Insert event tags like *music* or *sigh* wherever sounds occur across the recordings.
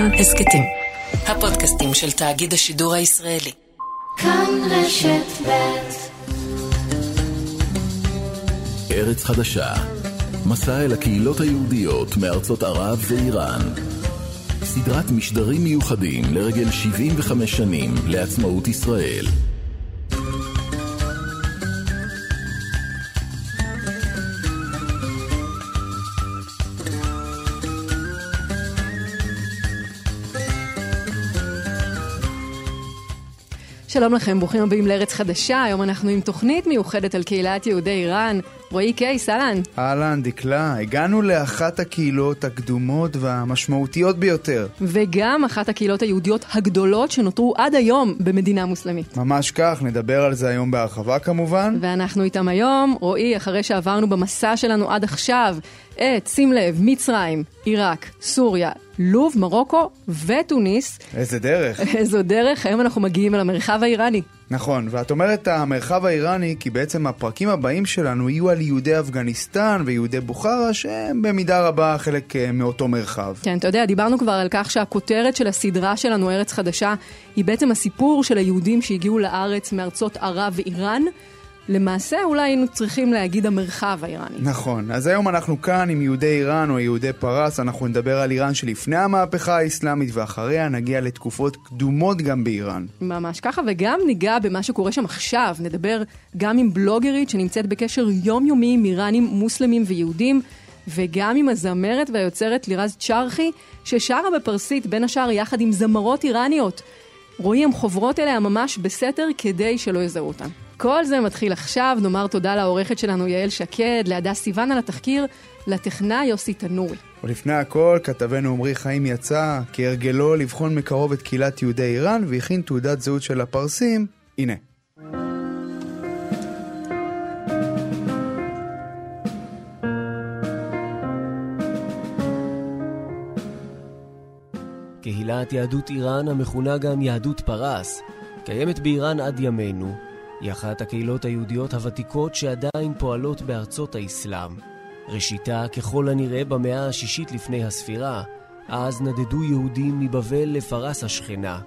כאן הסכתים. הפודקאסטים של תאגיד השידור הישראלי. כאן רשת ב' ארץ חדשה מסע אל הקהילות היהודיות מארצות ערב ואיראן. סדרת משדרים מיוחדים לרגל 75 שנים לעצמאות ישראל. שלום לכם, ברוכים הבאים לארץ חדשה. היום אנחנו עם תוכנית מיוחדת על קהילת יהודי איראן. רועי קייס, אהלן. אהלן, דקלה. הגענו לאחת הקהילות הקדומות והמשמעותיות ביותר. וגם אחת הקהילות היהודיות הגדולות שנותרו עד היום במדינה מוסלמית. ממש כך, נדבר על זה היום בהרחבה כמובן. ואנחנו איתם היום, רועי, אחרי שעברנו במסע שלנו עד עכשיו את, שים לב, מצרים, עיראק, סוריה, לוב, מרוקו ותוניס. איזה דרך. *laughs* איזו דרך, היום אנחנו מגיעים אל המרחב האיראני. נכון, ואת אומרת המרחב האיראני כי בעצם הפרקים הבאים שלנו יהיו על יהודי אפגניסטן ויהודי בוכרה שהם במידה רבה חלק אה, מאותו מרחב. כן, אתה יודע, דיברנו כבר על כך שהכותרת של הסדרה שלנו, ארץ חדשה, היא בעצם הסיפור של היהודים שהגיעו לארץ מארצות ערב ואיראן. למעשה אולי היינו צריכים להגיד המרחב האיראני. נכון, אז היום אנחנו כאן עם יהודי איראן או יהודי פרס, אנחנו נדבר על איראן שלפני המהפכה האסלאמית ואחריה נגיע לתקופות קדומות גם באיראן. ממש ככה, וגם ניגע במה שקורה שם עכשיו, נדבר גם עם בלוגרית שנמצאת בקשר יומיומי עם איראנים מוסלמים ויהודים. וגם עם הזמרת והיוצרת לירז צ'רחי, ששרה בפרסית בין השאר יחד עם זמרות איראניות. רואים, הם חוברות אליה ממש בסתר כדי שלא יזהו אותן. כל זה מתחיל עכשיו, נאמר תודה לעורכת שלנו יעל שקד, להדס סיוון על התחקיר, לטכנאי יוסי תנורי. ולפני הכל, כתבנו עמרי חיים יצא, כהרגלו לבחון מקרוב את קהילת יהודי איראן, והכין תעודת זהות של הפרסים. הנה. קהילת יהדות איראן, המכונה גם יהדות פרס, קיימת באיראן עד ימינו, היא אחת הקהילות היהודיות הוותיקות שעדיין פועלות בארצות האסלאם. ראשיתה ככל הנראה במאה השישית לפני הספירה, אז נדדו יהודים מבבל לפרס השכנה.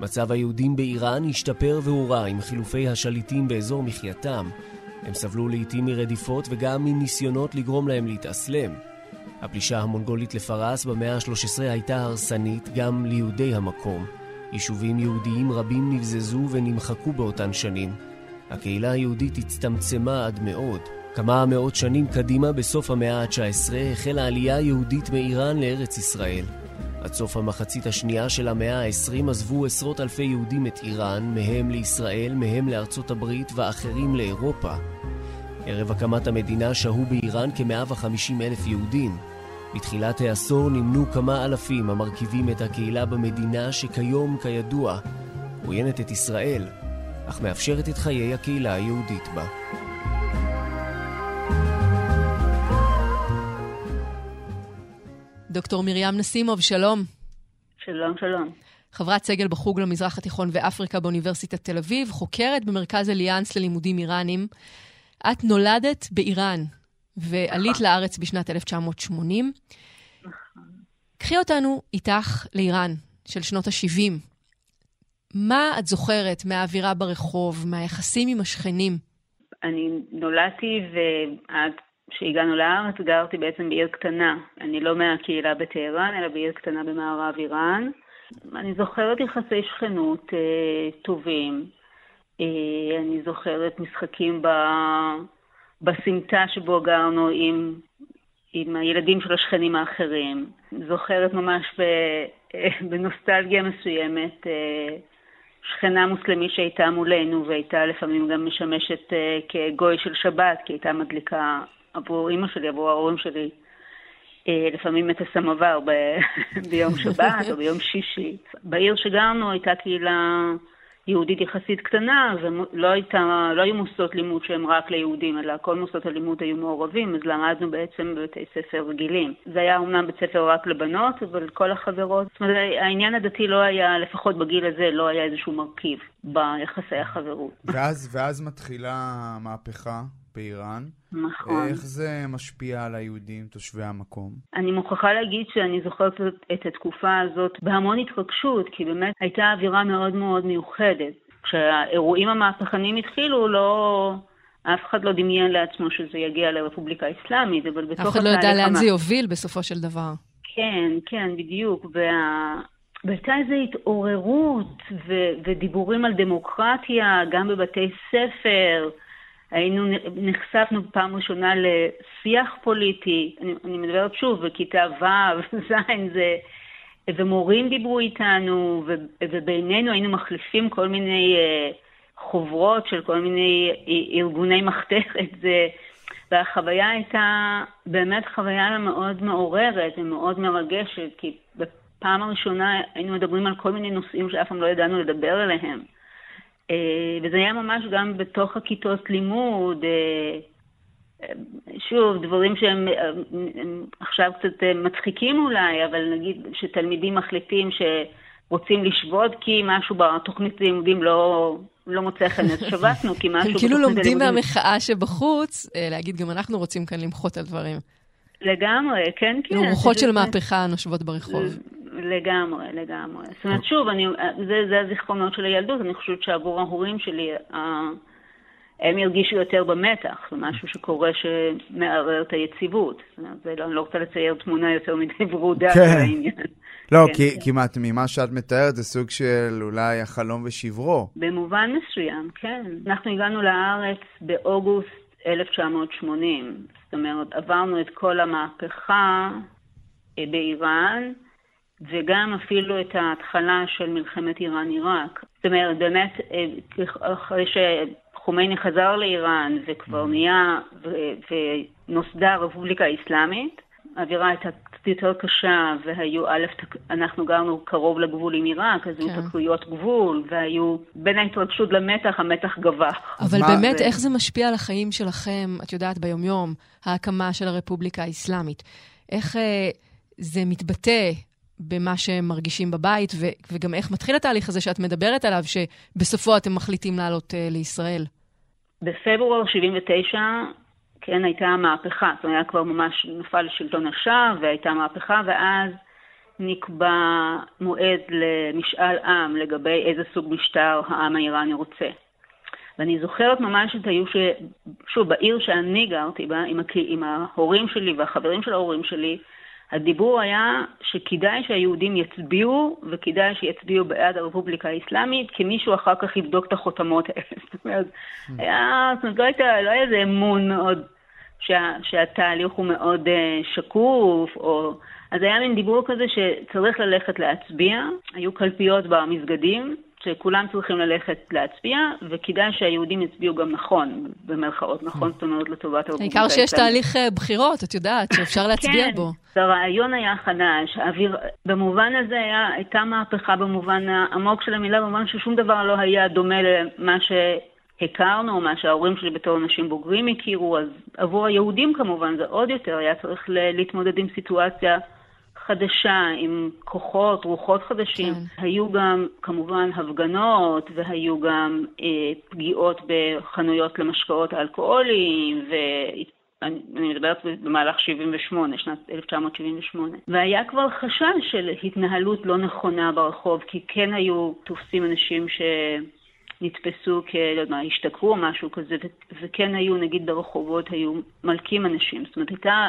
מצב היהודים באיראן השתפר והורע עם חילופי השליטים באזור מחייתם. הם סבלו לעיתים מרדיפות וגם מניסיונות לגרום להם להתאסלם. הפלישה המונגולית לפרס במאה ה-13 הייתה הרסנית גם ליהודי המקום. יישובים יהודיים רבים נבזזו ונמחקו באותן שנים. הקהילה היהודית הצטמצמה עד מאוד. כמה מאות שנים קדימה, בסוף המאה ה-19, החלה עלייה יהודית מאיראן לארץ ישראל. עד סוף המחצית השנייה של המאה ה-20 עזבו עשרות אלפי יהודים את איראן, מהם לישראל, מהם לארצות הברית ואחרים לאירופה. ערב הקמת המדינה שהו באיראן כ-150 אלף יהודים. בתחילת העשור נמנו כמה אלפים המרכיבים את הקהילה במדינה שכיום, כידוע, עוינת את ישראל, אך מאפשרת את חיי הקהילה היהודית בה. דוקטור מרים נסימוב, שלום. שלום, שלום. חברת סגל בחוג למזרח התיכון ואפריקה באוניברסיטת תל אביב, חוקרת במרכז אליאנס ללימודים איראנים. את נולדת באיראן, ועלית לארץ בשנת 1980. קחי אותנו איתך לאיראן של שנות ה-70. מה את זוכרת מהאווירה ברחוב, מהיחסים עם השכנים? אני נולדתי ועד שהגענו לארץ גרתי בעצם בעיר קטנה. אני לא מהקהילה בטהרן, אלא בעיר קטנה במערב איראן. אני זוכרת יחסי שכנות אה, טובים. אה, אני זוכרת משחקים ב... בסמטה שבו גרנו עם, עם הילדים של השכנים האחרים. זוכרת ממש ב, בנוסטלגיה מסוימת אה, שכנה מוסלמית שהייתה מולנו והייתה לפעמים גם משמשת אה, כגוי של שבת, כי הייתה מדליקה עבור אימא שלי, עבור ההורים שלי, אה, לפעמים את הסמוור ב- *laughs* ביום שבת או ביום שישי. בעיר שגרנו הייתה קהילה יהודית יחסית קטנה, ולא הייתה, לא היו מוסדות לימוד שהם רק ליהודים, אלא כל מוסדות הלימוד היו מעורבים, אז למדנו בעצם בבתי ספר רגילים. זה היה אומנם בית ספר רק לבנות, אבל כל החברות, זאת אומרת, העניין הדתי לא היה, לפחות בגיל הזה, לא היה איזשהו מרכיב ביחסי החברות. ואז, ואז מתחילה המהפכה באיראן. נכון. איך זה משפיע על היהודים, תושבי המקום? אני מוכרחה להגיד שאני זוכרת את התקופה הזאת בהמון התרגשות, כי באמת הייתה אווירה מאוד מאוד מיוחדת. כשהאירועים המהפכניים התחילו, לא... אף אחד לא דמיין לעצמו שזה יגיע לרפובליקה האסלאמית, אבל בתוך אף אחד לא ידע לאן זה יוביל בסופו של דבר. כן, כן, בדיוק. וה... והייתה איזו התעוררות ו- ודיבורים על דמוקרטיה, גם בבתי ספר. היינו, נחשפנו פעם ראשונה לשיח פוליטי, אני, אני מדברת שוב, בכיתה ו', *laughs* ז', זה... ומורים דיברו איתנו, ו, ובינינו היינו מחליפים כל מיני uh, חוברות של כל מיני ארגוני מחתרת. זה, והחוויה הייתה באמת חוויה מאוד מעוררת ומאוד מרגשת, כי בפעם הראשונה היינו מדברים על כל מיני נושאים שאף פעם לא ידענו לדבר עליהם. אה, וזה היה ממש גם בתוך הכיתות לימוד. אה, שוב, דברים שהם עכשיו קצת מצחיקים אולי, אבל נגיד שתלמידים מחליטים שרוצים לשבות כי משהו בתוכנית לימודים לא, לא מוצא חן, אז *laughs* שבתנו כי משהו הם כאילו לומדים מהמחאה שבחוץ, אה, להגיד גם אנחנו רוצים כאן למחות על דברים. לגמרי, כן, כן. רוחות של מהפכה נושבות ברחוב. לגמרי, לגמרי. זאת אומרת, שוב, אני, זה, זה הזיכרונות של הילדות, אני חושבת שעבור ההורים שלי, הם ירגישו יותר במתח, זה משהו שקורה שמערער את היציבות. זאת אומרת, אני לא רוצה לצייר תמונה יותר מדי ורודה כן. בעניין. לא, כן, כי כן. כמעט ממה שאת מתארת זה סוג של אולי החלום ושברו. במובן מסוים, כן. אנחנו הגענו לארץ באוגוסט 1980. זאת אומרת, עברנו את כל המהפכה אה, באיראן, וגם אפילו את ההתחלה של מלחמת איראן-עיראק. זאת אומרת, באמת, אה, אחרי שחומייני חזר לאיראן וכבר mm-hmm. נהיה ונוסדה הרפובליקה האסלאמית, האווירה הייתה קצת יותר קשה, והיו, א', אנחנו גרנו קרוב לגבול עם עיראק, אז היו כן. תקריות גבול, והיו, בין ההתרגשות למתח, המתח גבה. אבל באמת, זה... איך זה משפיע על החיים שלכם, את יודעת, ביומיום, ההקמה של הרפובליקה האסלאמית? איך אה, זה מתבטא במה שהם מרגישים בבית, ו- וגם איך מתחיל התהליך הזה שאת מדברת עליו, שבסופו אתם מחליטים לעלות uh, לישראל? בפברואר 79, כן, הייתה מהפכה. זאת אומרת, היה כבר ממש נפל שלטון השעה, והייתה מהפכה, ואז נקבע מועד למשאל עם לגבי איזה סוג משטר העם האיראני רוצה. ואני זוכרת ממש את היו ש... שוב, בעיר שאני גרתי בה, עם, הק... עם ההורים שלי והחברים של ההורים שלי, הדיבור היה שכדאי שהיהודים יצביעו, וכדאי שיצביעו בעד הרפובליקה האסלאמית, כי מישהו אחר כך יבדוק את החותמות האלה. *laughs* זאת אומרת, היה, זאת אומרת, לא, הייתה, לא היה איזה אמון מאוד, שה, שהתהליך הוא מאוד uh, שקוף, או... אז היה מין דיבור כזה שצריך ללכת להצביע, היו קלפיות במסגדים, שכולם צריכים ללכת להצביע, וכדאי שהיהודים יצביעו גם נכון, במרכאות, נכון? זאת אומרת, לטובת הרפובליקה. העיקר שיש תהליך אה, בחירות, את יודעת, שאפשר *laughs* להצביע כן, בו. כן, הרעיון היה חדש, האוויר, במובן הזה היה, הייתה מהפכה במובן העמוק של המילה, במובן ששום דבר לא היה דומה למה שהכרנו, מה שההורים שלי בתור אנשים בוגרים הכירו, אז עבור היהודים כמובן זה עוד יותר, היה צריך להתמודד עם סיטואציה. חדשה, עם כוחות, רוחות חדשים. כן. היו גם כמובן הפגנות, והיו גם אה, פגיעות בחנויות למשקאות אלכוהוליים, ו... אני, אני מדברת במהלך 78, שנת 1978. והיה כבר חשש של התנהלות לא נכונה ברחוב, כי כן היו תופסים אנשים שנתפסו כ... לא יודע מה, השתכרו או משהו כזה, ו- וכן היו, נגיד ברחובות, היו מלקים אנשים. זאת אומרת, הייתה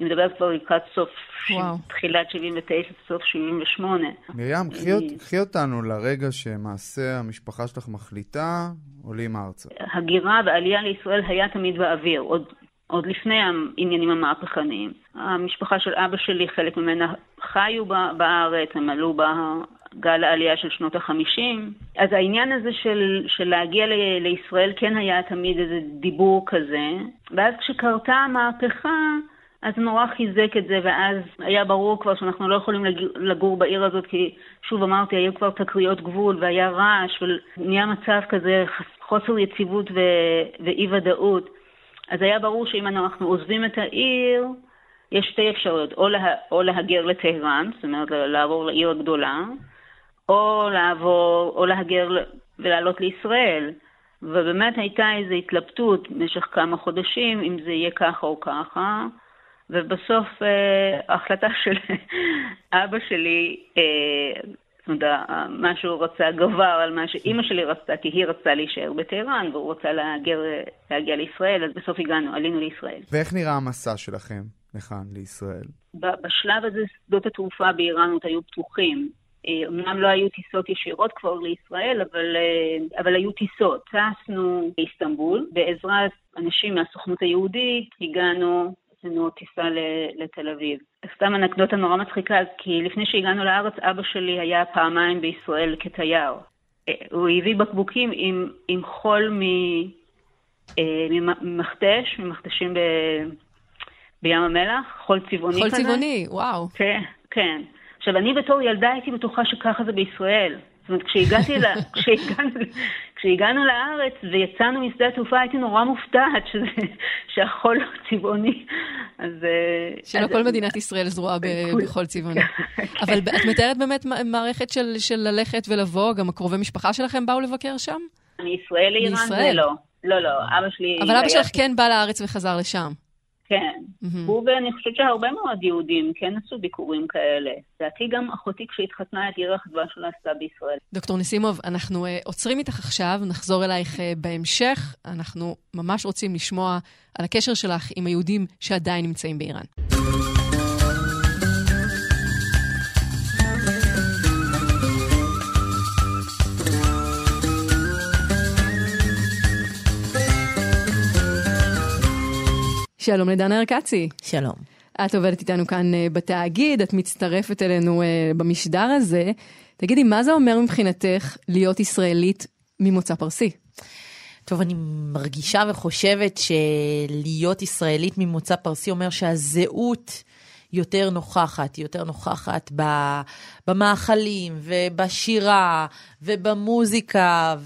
אני מדברת כבר לקראת סוף, וואו. תחילת 79, סוף 78. מרים, קחי, קחי אותנו לרגע שמעשה המשפחה שלך מחליטה, עולים ארצה. הגירה ועלייה לישראל היה תמיד באוויר, עוד, עוד לפני העניינים המהפכניים. המשפחה של אבא שלי, חלק ממנה חיו בארץ, הם עלו בגל העלייה של שנות החמישים. אז העניין הזה של, של להגיע ל, לישראל כן היה תמיד איזה דיבור כזה. ואז כשקרתה המהפכה, אז נורא חיזק את זה, ואז היה ברור כבר שאנחנו לא יכולים לגור בעיר הזאת, כי שוב אמרתי, היו כבר תקריות גבול והיה רעש, ונהיה מצב כזה, חוסר יציבות ו- ואי-ודאות. אז היה ברור שאם אנחנו עוזבים את העיר, יש שתי אפשרויות, או, לה, או להגר לטהרן, זאת אומרת לעבור לעיר הגדולה, או לעבור, או להגר ולעלות לישראל. ובאמת הייתה איזו התלבטות במשך כמה חודשים, אם זה יהיה ככה או ככה, ובסוף אה, ההחלטה של *laughs* אבא שלי, אה, זאת אומרת, מה שהוא רצה גבר על מה שאימא שלי רצתה, כי היא רצתה להישאר בטהרן והוא רצה להגיע, להגיע לישראל, אז בסוף הגענו, עלינו לישראל. ואיך נראה המסע שלכם לכאן, לישראל? בשלב הזה שדות התעופה באיראן עוד היו פתוחים. אמנם לא היו טיסות ישירות כבר לישראל, אבל, אה, אבל היו טיסות. טסנו לאיסטנבול, בעזרת אנשים מהסוכנות היהודית הגענו, עשינו טיסה לתל אביב. סתם אנקדוטה נורא מצחיקה, כי לפני שהגענו לארץ, אבא שלי היה פעמיים בישראל כתייר. אה, הוא הביא בקבוקים עם, עם חול מ, אה, ממכתש, ממכתשים ב, בים המלח, חול צבעוני חול כזה. חול צבעוני, וואו. כן, כן. עכשיו, אני בתור ילדה הייתי בטוחה שככה זה בישראל. זאת אומרת, כשהגעתי לה, *laughs* כשהגענו, כשהגענו לארץ ויצאנו משדה התעופה, הייתי נורא מופתעת שזה, שהחול צבעוני. אז... אה, שלא אז... כל מדינת ישראל זרועה בחול צבעוני. אבל את מתארת באמת מערכת של, של ללכת ולבוא, גם הקרובי משפחה שלכם באו לבקר שם? מישראל לאיראן זה לא. לא, לא, אבא שלי... אבל אבא שלך כן בא לארץ וחזר לשם. כן. Mm-hmm. הוא ואני חושבת שהרבה מאוד יהודים כן עשו ביקורים כאלה. לדעתי גם אחותי כשהתחתנה את ירח דבש שלה עשתה בישראל. דוקטור ניסימוב, אנחנו uh, עוצרים איתך עכשיו, נחזור אלייך uh, בהמשך. אנחנו ממש רוצים לשמוע על הקשר שלך עם היהודים שעדיין נמצאים באיראן. שלום לדנה ארקצי. שלום. את עובדת איתנו כאן אה, בתאגיד, את מצטרפת אלינו אה, במשדר הזה. תגידי, מה זה אומר מבחינתך להיות ישראלית ממוצא פרסי? טוב, אני מרגישה וחושבת שלהיות ישראלית ממוצא פרסי אומר שהזהות יותר נוכחת, יותר נוכחת במאכלים ובשירה ובמוזיקה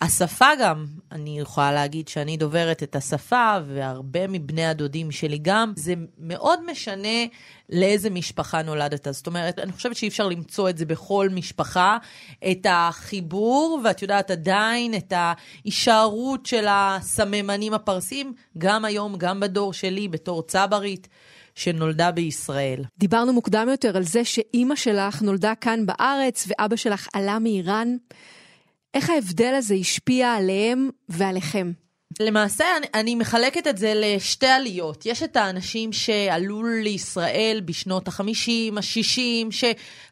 והשפה גם. אני יכולה להגיד שאני דוברת את השפה והרבה מבני הדודים שלי גם. זה מאוד משנה לאיזה משפחה נולדת. זאת אומרת, אני חושבת שאי אפשר למצוא את זה בכל משפחה, את החיבור, ואת יודעת עדיין את ההישארות של הסממנים הפרסים, גם היום, גם בדור שלי, בתור צברית. שנולדה בישראל. דיברנו מוקדם יותר על זה שאימא שלך נולדה כאן בארץ ואבא שלך עלה מאיראן. איך ההבדל הזה השפיע עליהם ועליכם? למעשה אני, אני מחלקת את זה לשתי עליות. יש את האנשים שעלו לישראל בשנות ה-50, ה-60,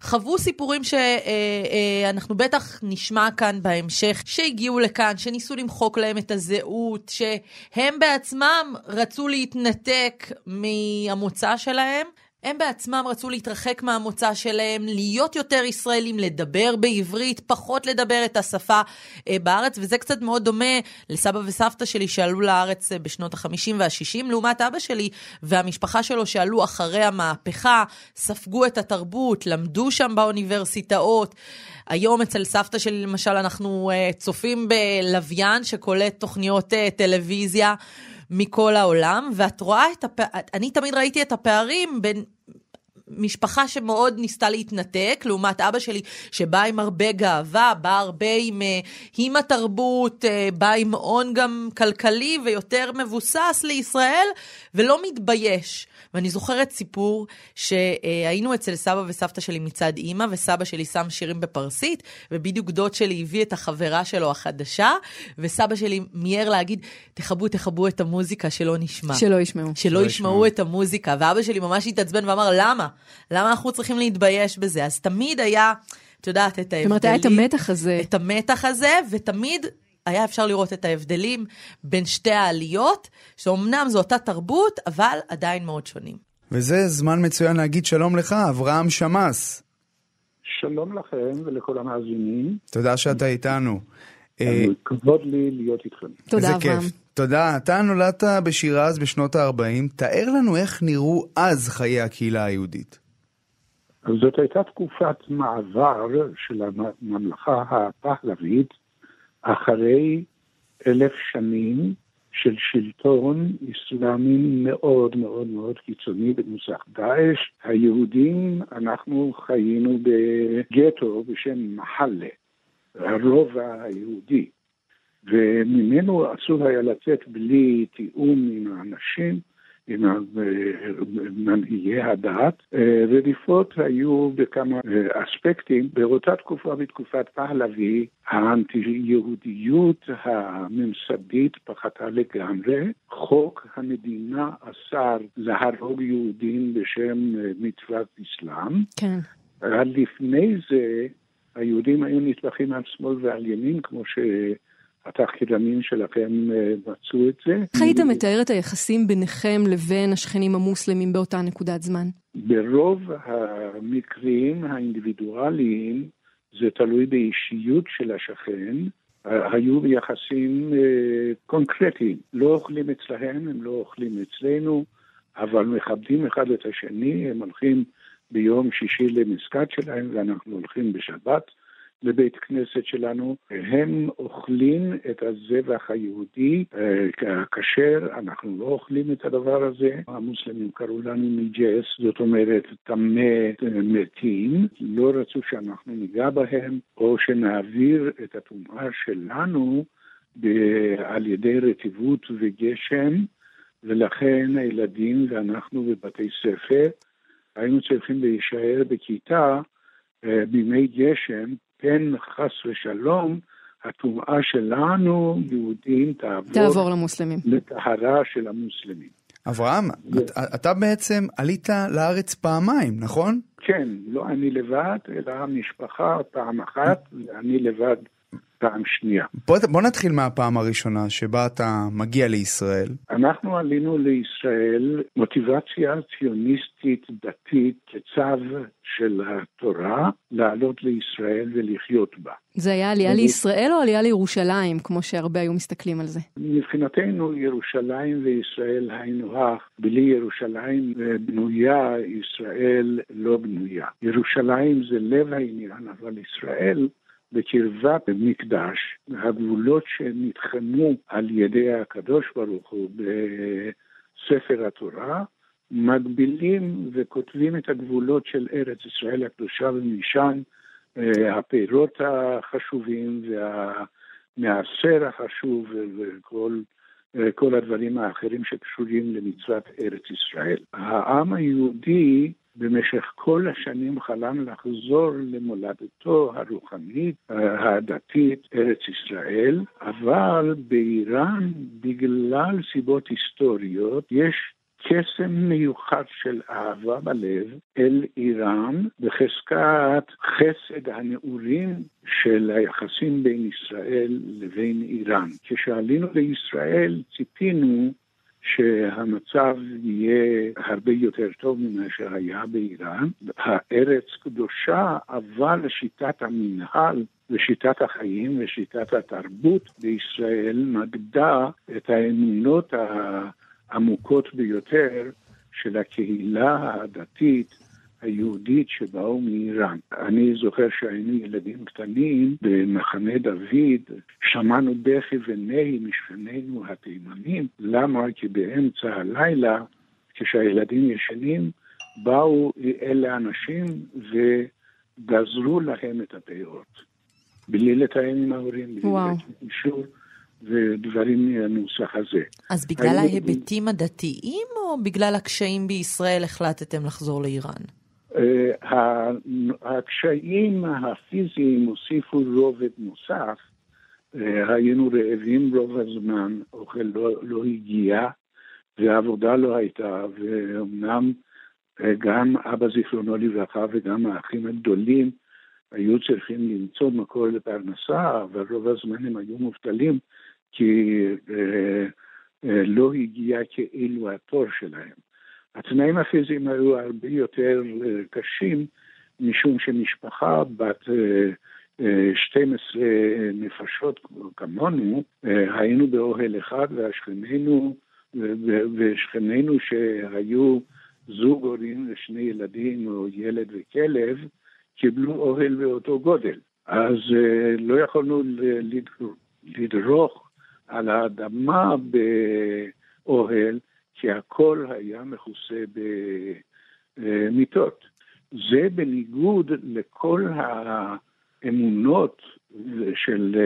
שחוו סיפורים שאנחנו אה, אה, בטח נשמע כאן בהמשך, שהגיעו לכאן, שניסו למחוק להם את הזהות, שהם בעצמם רצו להתנתק מהמוצא שלהם. הם בעצמם רצו להתרחק מהמוצא שלהם, להיות יותר ישראלים, לדבר בעברית, פחות לדבר את השפה אה, בארץ, וזה קצת מאוד דומה לסבא וסבתא שלי שעלו לארץ אה, בשנות ה-50 וה-60, לעומת אבא שלי והמשפחה שלו שעלו אחרי המהפכה, ספגו את התרבות, למדו שם באוניברסיטאות. היום אצל סבתא שלי, למשל, אנחנו uh, צופים בלוויין שקולט תוכניות טלוויזיה. מכל העולם, ואת רואה את הפערים, אני תמיד ראיתי את הפערים בין משפחה שמאוד ניסתה להתנתק, לעומת אבא שלי שבא עם הרבה גאווה, בא הרבה עם, אה, עם התרבות, אה, בא עם הון גם כלכלי ויותר מבוסס לישראל, ולא מתבייש. ואני זוכרת סיפור שהיינו אצל סבא וסבתא שלי מצד אימא, וסבא שלי שם שירים בפרסית, ובדיוק דוד שלי הביא את החברה שלו החדשה, וסבא שלי מיהר להגיד, תכבו, תכבו את המוזיקה שלא נשמע. שלא ישמעו. שלא ישמעו את המוזיקה. ואבא שלי ממש התעצבן ואמר, למה? למה אנחנו צריכים להתבייש בזה? אז תמיד היה... את יודעת, את ההבדלים. זאת אומרת, היה את המתח הזה. את המתח הזה, ותמיד היה אפשר לראות את ההבדלים בין שתי העליות, שאומנם זו אותה תרבות, אבל עדיין מאוד שונים. וזה זמן מצוין להגיד שלום לך, אברהם שמאס. שלום לכם ולכל המאזינים. תודה שאתה איתנו. אה, כבוד לי להיות איתכם. תודה, אברהם. תודה. אתה נולדת בשירז בשנות ה-40. תאר לנו איך נראו אז חיי הקהילה היהודית. זאת הייתה תקופת מעבר של הממלכה הפהלווית אחרי אלף שנים של שלטון אסלאמי מאוד מאוד מאוד קיצוני בנוסח דאעש. היהודים, אנחנו חיינו בגטו בשם מחלה, הרובע היהודי. וממנו אסור היה לצאת בלי תיאום עם האנשים. עם מנהיגי הדת. רדיפות היו בכמה אספקטים. באותה תקופה, בתקופת פהלוי, האנטי-יהודיות הממסדית פחתה לגמרי. חוק המדינה אסר להרוג יהודים בשם מצוות אסלאם. כן. לפני זה היהודים היו נטבחים על שמאל ועל ימין, כמו ש... התחקירנים שלכם אה, מצאו את זה. איך היית מתאר את היחסים ביניכם לבין השכנים המוסלמים באותה נקודת זמן? ברוב המקרים האינדיבידואליים זה תלוי באישיות של השכן. היו יחסים אה, קונקרטיים, לא אוכלים אצלהם, הם לא אוכלים אצלנו, אבל מכבדים אחד את השני, הם הולכים ביום שישי למסגד שלהם ואנחנו הולכים בשבת. לבית כנסת שלנו, הם אוכלים את הזבח היהודי הכשר, אנחנו לא אוכלים את הדבר הזה. המוסלמים קראו לנו ניג'ס, זאת אומרת טמא מתים, לא רצו שאנחנו ניגע בהם, או שנעביר את הטומאה שלנו על ידי רטיבות וגשם, ולכן הילדים ואנחנו בבתי ספר היינו צריכים להישאר בכיתה בימי גשם כן, חס ושלום, הטומאה שלנו, יהודים, תעבור, תעבור למוסלמים. לטהרה של המוסלמים. אברהם, ו... אתה בעצם עלית לארץ פעמיים, נכון? כן, לא אני לבד, אלא המשפחה פעם אחת, ואני לבד פעם שנייה. בוא, בוא נתחיל מהפעם הראשונה שבה אתה מגיע לישראל. אנחנו עלינו לישראל מוטיבציה ציוניסטית דתית כצו של התורה לעלות לישראל ולחיות בה. זה היה עלייה לישראל או עלייה לירושלים, כמו שהרבה היו מסתכלים על זה? מבחינתנו ירושלים וישראל היינו הך, בלי ירושלים בנויה, ישראל לא בנויה. ירושלים זה לב העניין, אבל ישראל בקרבת מקדש, הגבולות שנתחמו על ידי הקדוש ברוך הוא בספר התורה, מגבילים וכותבים את הגבולות של ארץ ישראל הקדושה ומשם אה, הפירות החשובים והמעשר החשוב וכל אה, כל הדברים האחרים שקשורים למצוות ארץ ישראל. העם היהודי במשך כל השנים חלם לחזור למולדתו הרוחנית, הדתית, ארץ ישראל, אבל באיראן, בגלל סיבות היסטוריות, יש קסם מיוחד של אהבה בלב אל איראן בחזקת חסד הנעורים של היחסים בין ישראל לבין איראן. כשעלינו לישראל ציפינו שהמצב יהיה הרבה יותר טוב ממה שהיה באיראן. הארץ קדושה, אבל שיטת המנהל ושיטת החיים ושיטת התרבות בישראל נגדה את האמונות העמוקות ביותר של הקהילה הדתית היהודית שבאו מאיראן. אני זוכר שהיינו ילדים קטנים במחנה דוד, שמענו בכי ונהי משכנינו התימנים. למה? כי באמצע הלילה, כשהילדים ישנים, באו אלה אנשים וגזרו להם את הפאות. בלי לתאם עם ההורים, בלי לתאם אישור. ודברים מהנוסח הזה. אז בגלל ההיבטים הדתיים או בגלל הקשיים בישראל החלטתם לחזור לאיראן? אה, הקשיים הפיזיים הוסיפו רובד נוסף. אה, היינו רעבים רוב הזמן, אוכל לא, לא הגיע ועבודה לא הייתה, ואומנם אה, גם אבא זיכרונו לברכה וגם האחים הגדולים היו צריכים למצוא מקור לפרנסה, אבל רוב הזמן הם היו מובטלים כי לא הגיע כאילו התור שלהם. התנאים הפיזיים היו הרבה יותר אה, קשים, משום שמשפחה בת 12 אה, נפשות כמונו, אה, היינו באוהל אחד והשכנינו, ושכנינו שהיו זוג הורים ושני ילדים או ילד וכלב, קיבלו אוהל באותו גודל. אז לא יכולנו לדרוך על האדמה באוהל, כי הכל היה מכוסה במיטות. זה בניגוד לכל האמונות של,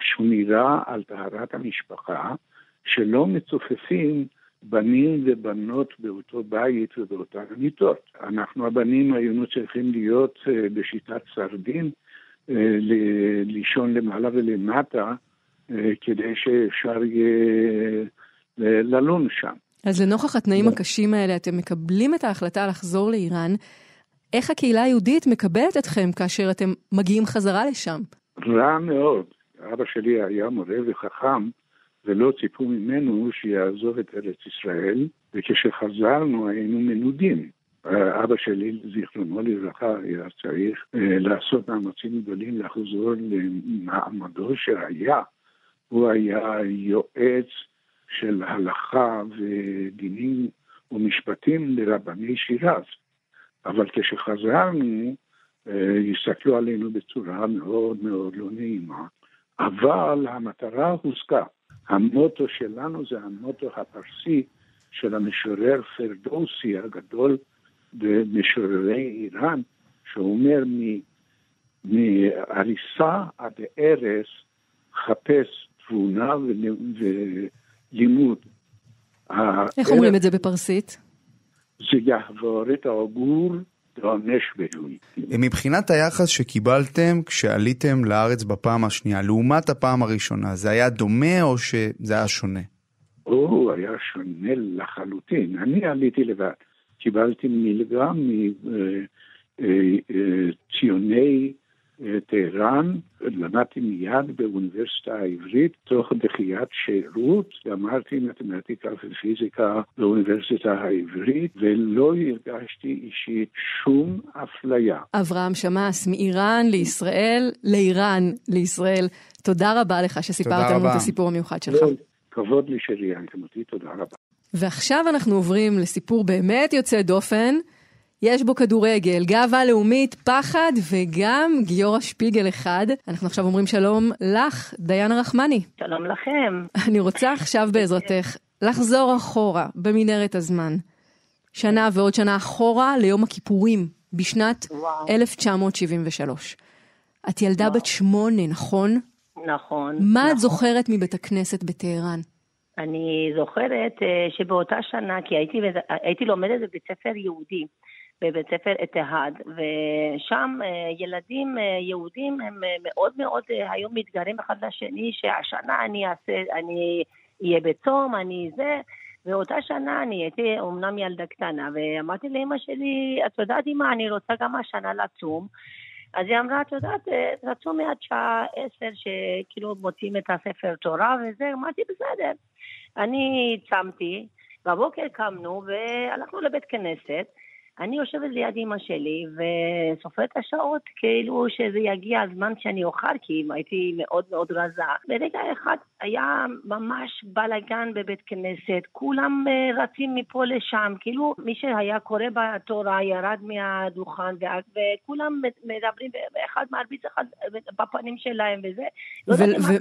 שמירה על טהרת המשפחה, שלא מצופפים בנים ובנות באותו בית ובאותן מיטות. אנחנו הבנים היינו צריכים להיות אה, בשיטת סרדין, אה, לישון למעלה ולמטה, אה, כדי שאפשר יהיה ללון שם. אז לנוכח התנאים הקשים האלה, אתם מקבלים את ההחלטה לחזור לאיראן. איך הקהילה היהודית מקבלת אתכם כאשר אתם מגיעים חזרה לשם? רע מאוד. אבא שלי היה מורה וחכם, ולא ציפו ממנו שיעזוב את ארץ ישראל, וכשחזרנו היינו מנודים. אבא שלי, זיכרונו לברכה, היה צריך אה, לעשות מאמצים גדולים לחזור למעמדו שהיה. הוא היה יועץ של הלכה ודינים ומשפטים לרבני שירז. אבל כשחזרנו, אה, הסתכלו עלינו בצורה מאוד מאוד לא נעימה. אבל המטרה הושגה. המוטו שלנו זה המוטו הפרסי של המשורר פרדוסי הגדול במשוררי איראן, שאומר מהריסה עד ערש חפש תבונה ולימוד. איך אומרים את זה בפרסית? זה יעבור את העגור ועונש בהוי. מבחינת היחס שקיבלתם כשעליתם לארץ בפעם השנייה, לעומת הפעם הראשונה, זה היה דומה או שזה היה שונה? הוא היה שונה לחלוטין. אני עליתי לבד. קיבלתי מלגה מציוני טהרן, למדתי מיד באוניברסיטה העברית, תוך דחיית שירות, למדתי מתמטיקה ופיזיקה באוניברסיטה העברית, ולא הרגשתי אישית שום אפליה. אברהם שמאס, מאיראן לישראל, לאיראן לישראל. תודה רבה לך שסיפרת לנו את הסיפור המיוחד שלך. כבוד לי שראיינתם אותי, תודה רבה. ועכשיו אנחנו עוברים לסיפור באמת יוצא דופן. יש בו כדורגל, גאווה לאומית, פחד וגם גיורא שפיגל אחד. אנחנו עכשיו אומרים שלום לך, דיין רחמני. שלום לכם. אני רוצה עכשיו בעזרתך לחזור אחורה במנהרת הזמן. שנה ועוד שנה אחורה ליום הכיפורים, בשנת וואו. 1973. את ילדה וואו. בת שמונה, נכון? נכון. מה נכון. את זוכרת מבית הכנסת בטהרן? אני זוכרת uh, שבאותה שנה, כי הייתי, הייתי לומדת בבית ספר יהודי, בבית ספר אתהד, ושם אה, ילדים אה, יהודים הם אה, מאוד מאוד היו מתגרים אחד לשני, שהשנה אני אעשה, אני אהיה בצום, אני זה, ואותה שנה אני הייתי אומנם ילדה קטנה, ואמרתי לאמא שלי, את יודעת אמא, אני רוצה גם השנה לצום. אז היא אמרה, את יודעת, רצו מעד שעה עשר שכאילו מוצאים את הספר תורה וזה, אמרתי, בסדר. אני צמתי, בבוקר קמנו והלכנו לבית כנסת, אני יושבת ליד אימא שלי וסופרת את השעות כאילו שזה יגיע הזמן שאני אוכל, כי הייתי מאוד מאוד רזה. ברגע אחד היה ממש בלאגן בבית כנסת, כולם אה, רצים מפה לשם, כאילו מי שהיה קורא בתורה ירד מהדוכן וכולם מדברים ואחד מרביץ אחד בפנים שלהם וזה. לא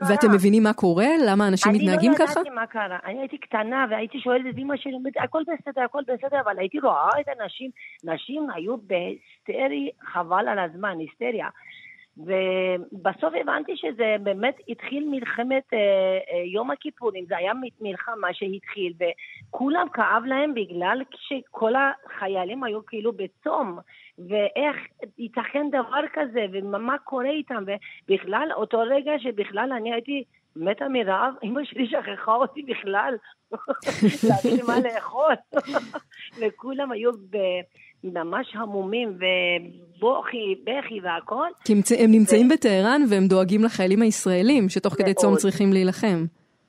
ואתם מבינים מה קורה? למה אנשים מתנהגים ככה? אני לא ידעתי מה קרה. אני הייתי קטנה והייתי שואלת את אמא שלי, הכל בסדר, הכל בסדר, אבל הייתי רואה את האנשים נשים היו בהיסטרי חבל על הזמן, היסטריה. ובסוף הבנתי שזה באמת התחיל מלחמת אה, אה, יום הכיפורים, זה היה מלחמה שהתחיל, וכולם כאב להם בגלל שכל החיילים היו כאילו בצום, ואיך ייתכן דבר כזה, ומה קורה איתם, ובכלל, אותו רגע שבכלל אני הייתי מתה מרעב, אמא שלי שכחה אותי בכלל, *laughs* להביא מה לאכול, *laughs* וכולם היו. ממש המומים ובוכי, בכי והכל. כי הם, נמצאים ו... בטהרן והם דואגים לחיילים הישראלים שתוך מאוד. כדי צום צריכים להילחם.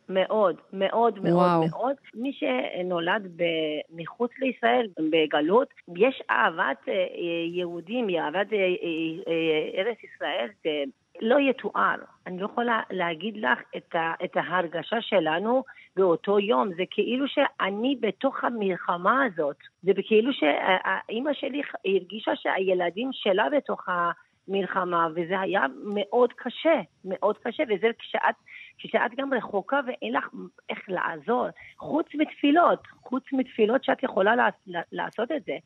מאוד, מאוד, מאוד, וואו. מאוד. מי שנולד מחוץ לישראל, בגלות, יש אהבת אה, יהודים, אהבת אה, אה, ארץ ישראל, לא יתואר. אני לא יכולה להגיד לך את, ה, את ההרגשה שלנו באותו יום. זה כאילו שאני בתוך המלחמה הזאת. זה כאילו שאימא שלי הרגישה שהילדים שלה בתוך המלחמה, וזה היה מאוד קשה, מאוד קשה, וזה כשאת, כשאת גם רחוקה ואין לך איך לעזור, חוץ מתפילות, חוץ מתפילות שאת יכולה לעשות את זה.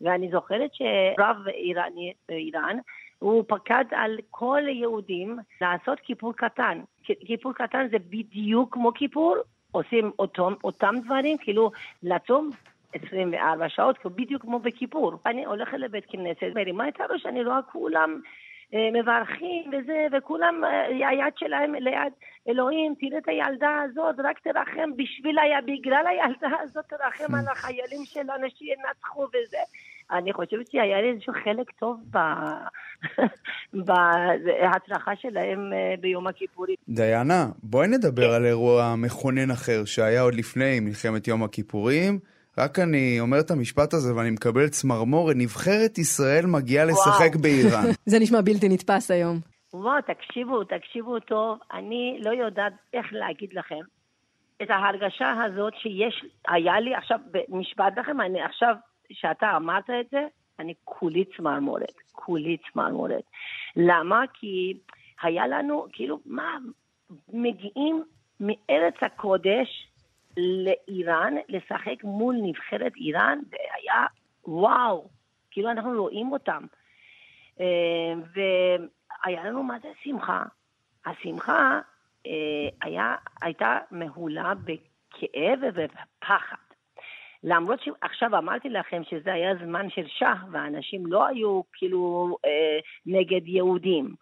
ואני זוכרת שרב איראני, איראן הוא פקד על כל היהודים לעשות כיפור קטן. כיפור קטן זה בדיוק כמו כיפור, עושים אותם, אותם דברים, כאילו לצום 24 שעות, בדיוק כמו בכיפור. אני הולכת לבית כנסת, מרימה את הראש, אני רואה כולם אה, מברכים וזה, וכולם, אה, היד שלהם ליד אלוהים, תראה את הילדה הזאת, רק תרחם בשביל, היה, בגלל הילדה הזאת תרחם על החיילים שלנו שינצחו וזה. אני חושבת שהיה לי איזשהו חלק טוב *laughs* בהצלחה שלהם אה, ביום הכיפורים. דיינה, בואי נדבר על אירוע מכונן אחר שהיה עוד לפני מלחמת יום הכיפורים. רק אני אומר את המשפט הזה ואני מקבל צמרמורת, נבחרת ישראל מגיעה לשחק באיראן. *laughs* זה נשמע בלתי נתפס היום. וואו, תקשיבו, תקשיבו טוב, אני לא יודעת איך להגיד לכם את ההרגשה הזאת שיש, היה לי עכשיו, משפט לכם, אני עכשיו, שאתה אמרת את זה, אני כולי צמרמורת, כולי צמרמורת. למה? כי היה לנו, כאילו, מה, מגיעים מארץ הקודש, לאיראן, לשחק מול נבחרת איראן, והיה וואו, כאילו אנחנו רואים אותם. אה, והיה לנו מה זה שמחה. השמחה אה, היה, הייתה מהולה בכאב ובפחד. למרות שעכשיו אמרתי לכם שזה היה זמן של שאה, ואנשים לא היו כאילו אה, נגד יהודים,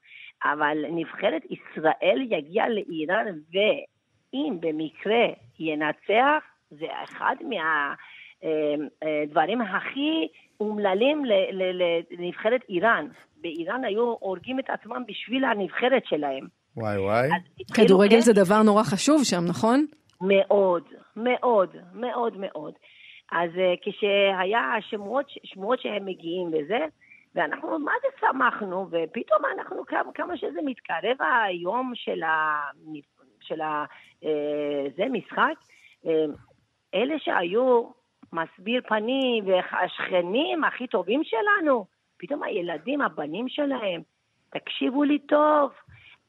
אבל נבחרת ישראל יגיע לאיראן, ואם במקרה ינצח, זה אחד מהדברים אה, אה, הכי אומללים לנבחרת איראן. באיראן היו הורגים את עצמם בשביל הנבחרת שלהם. וואי וואי. כדורגל זה דבר נורא חשוב שם, נכון? מאוד, מאוד, מאוד מאוד. אז uh, כשהיה שמועות, שמועות שהם מגיעים לזה, ואנחנו מה זה שמחנו, ופתאום אנחנו, כמה, כמה שזה מתקרב היום של, ה, של ה, uh, זה משחק, אמ, אלה שהיו מסביר פנים והשכנים הכי טובים שלנו, פתאום הילדים, הבנים שלהם, תקשיבו לי טוב,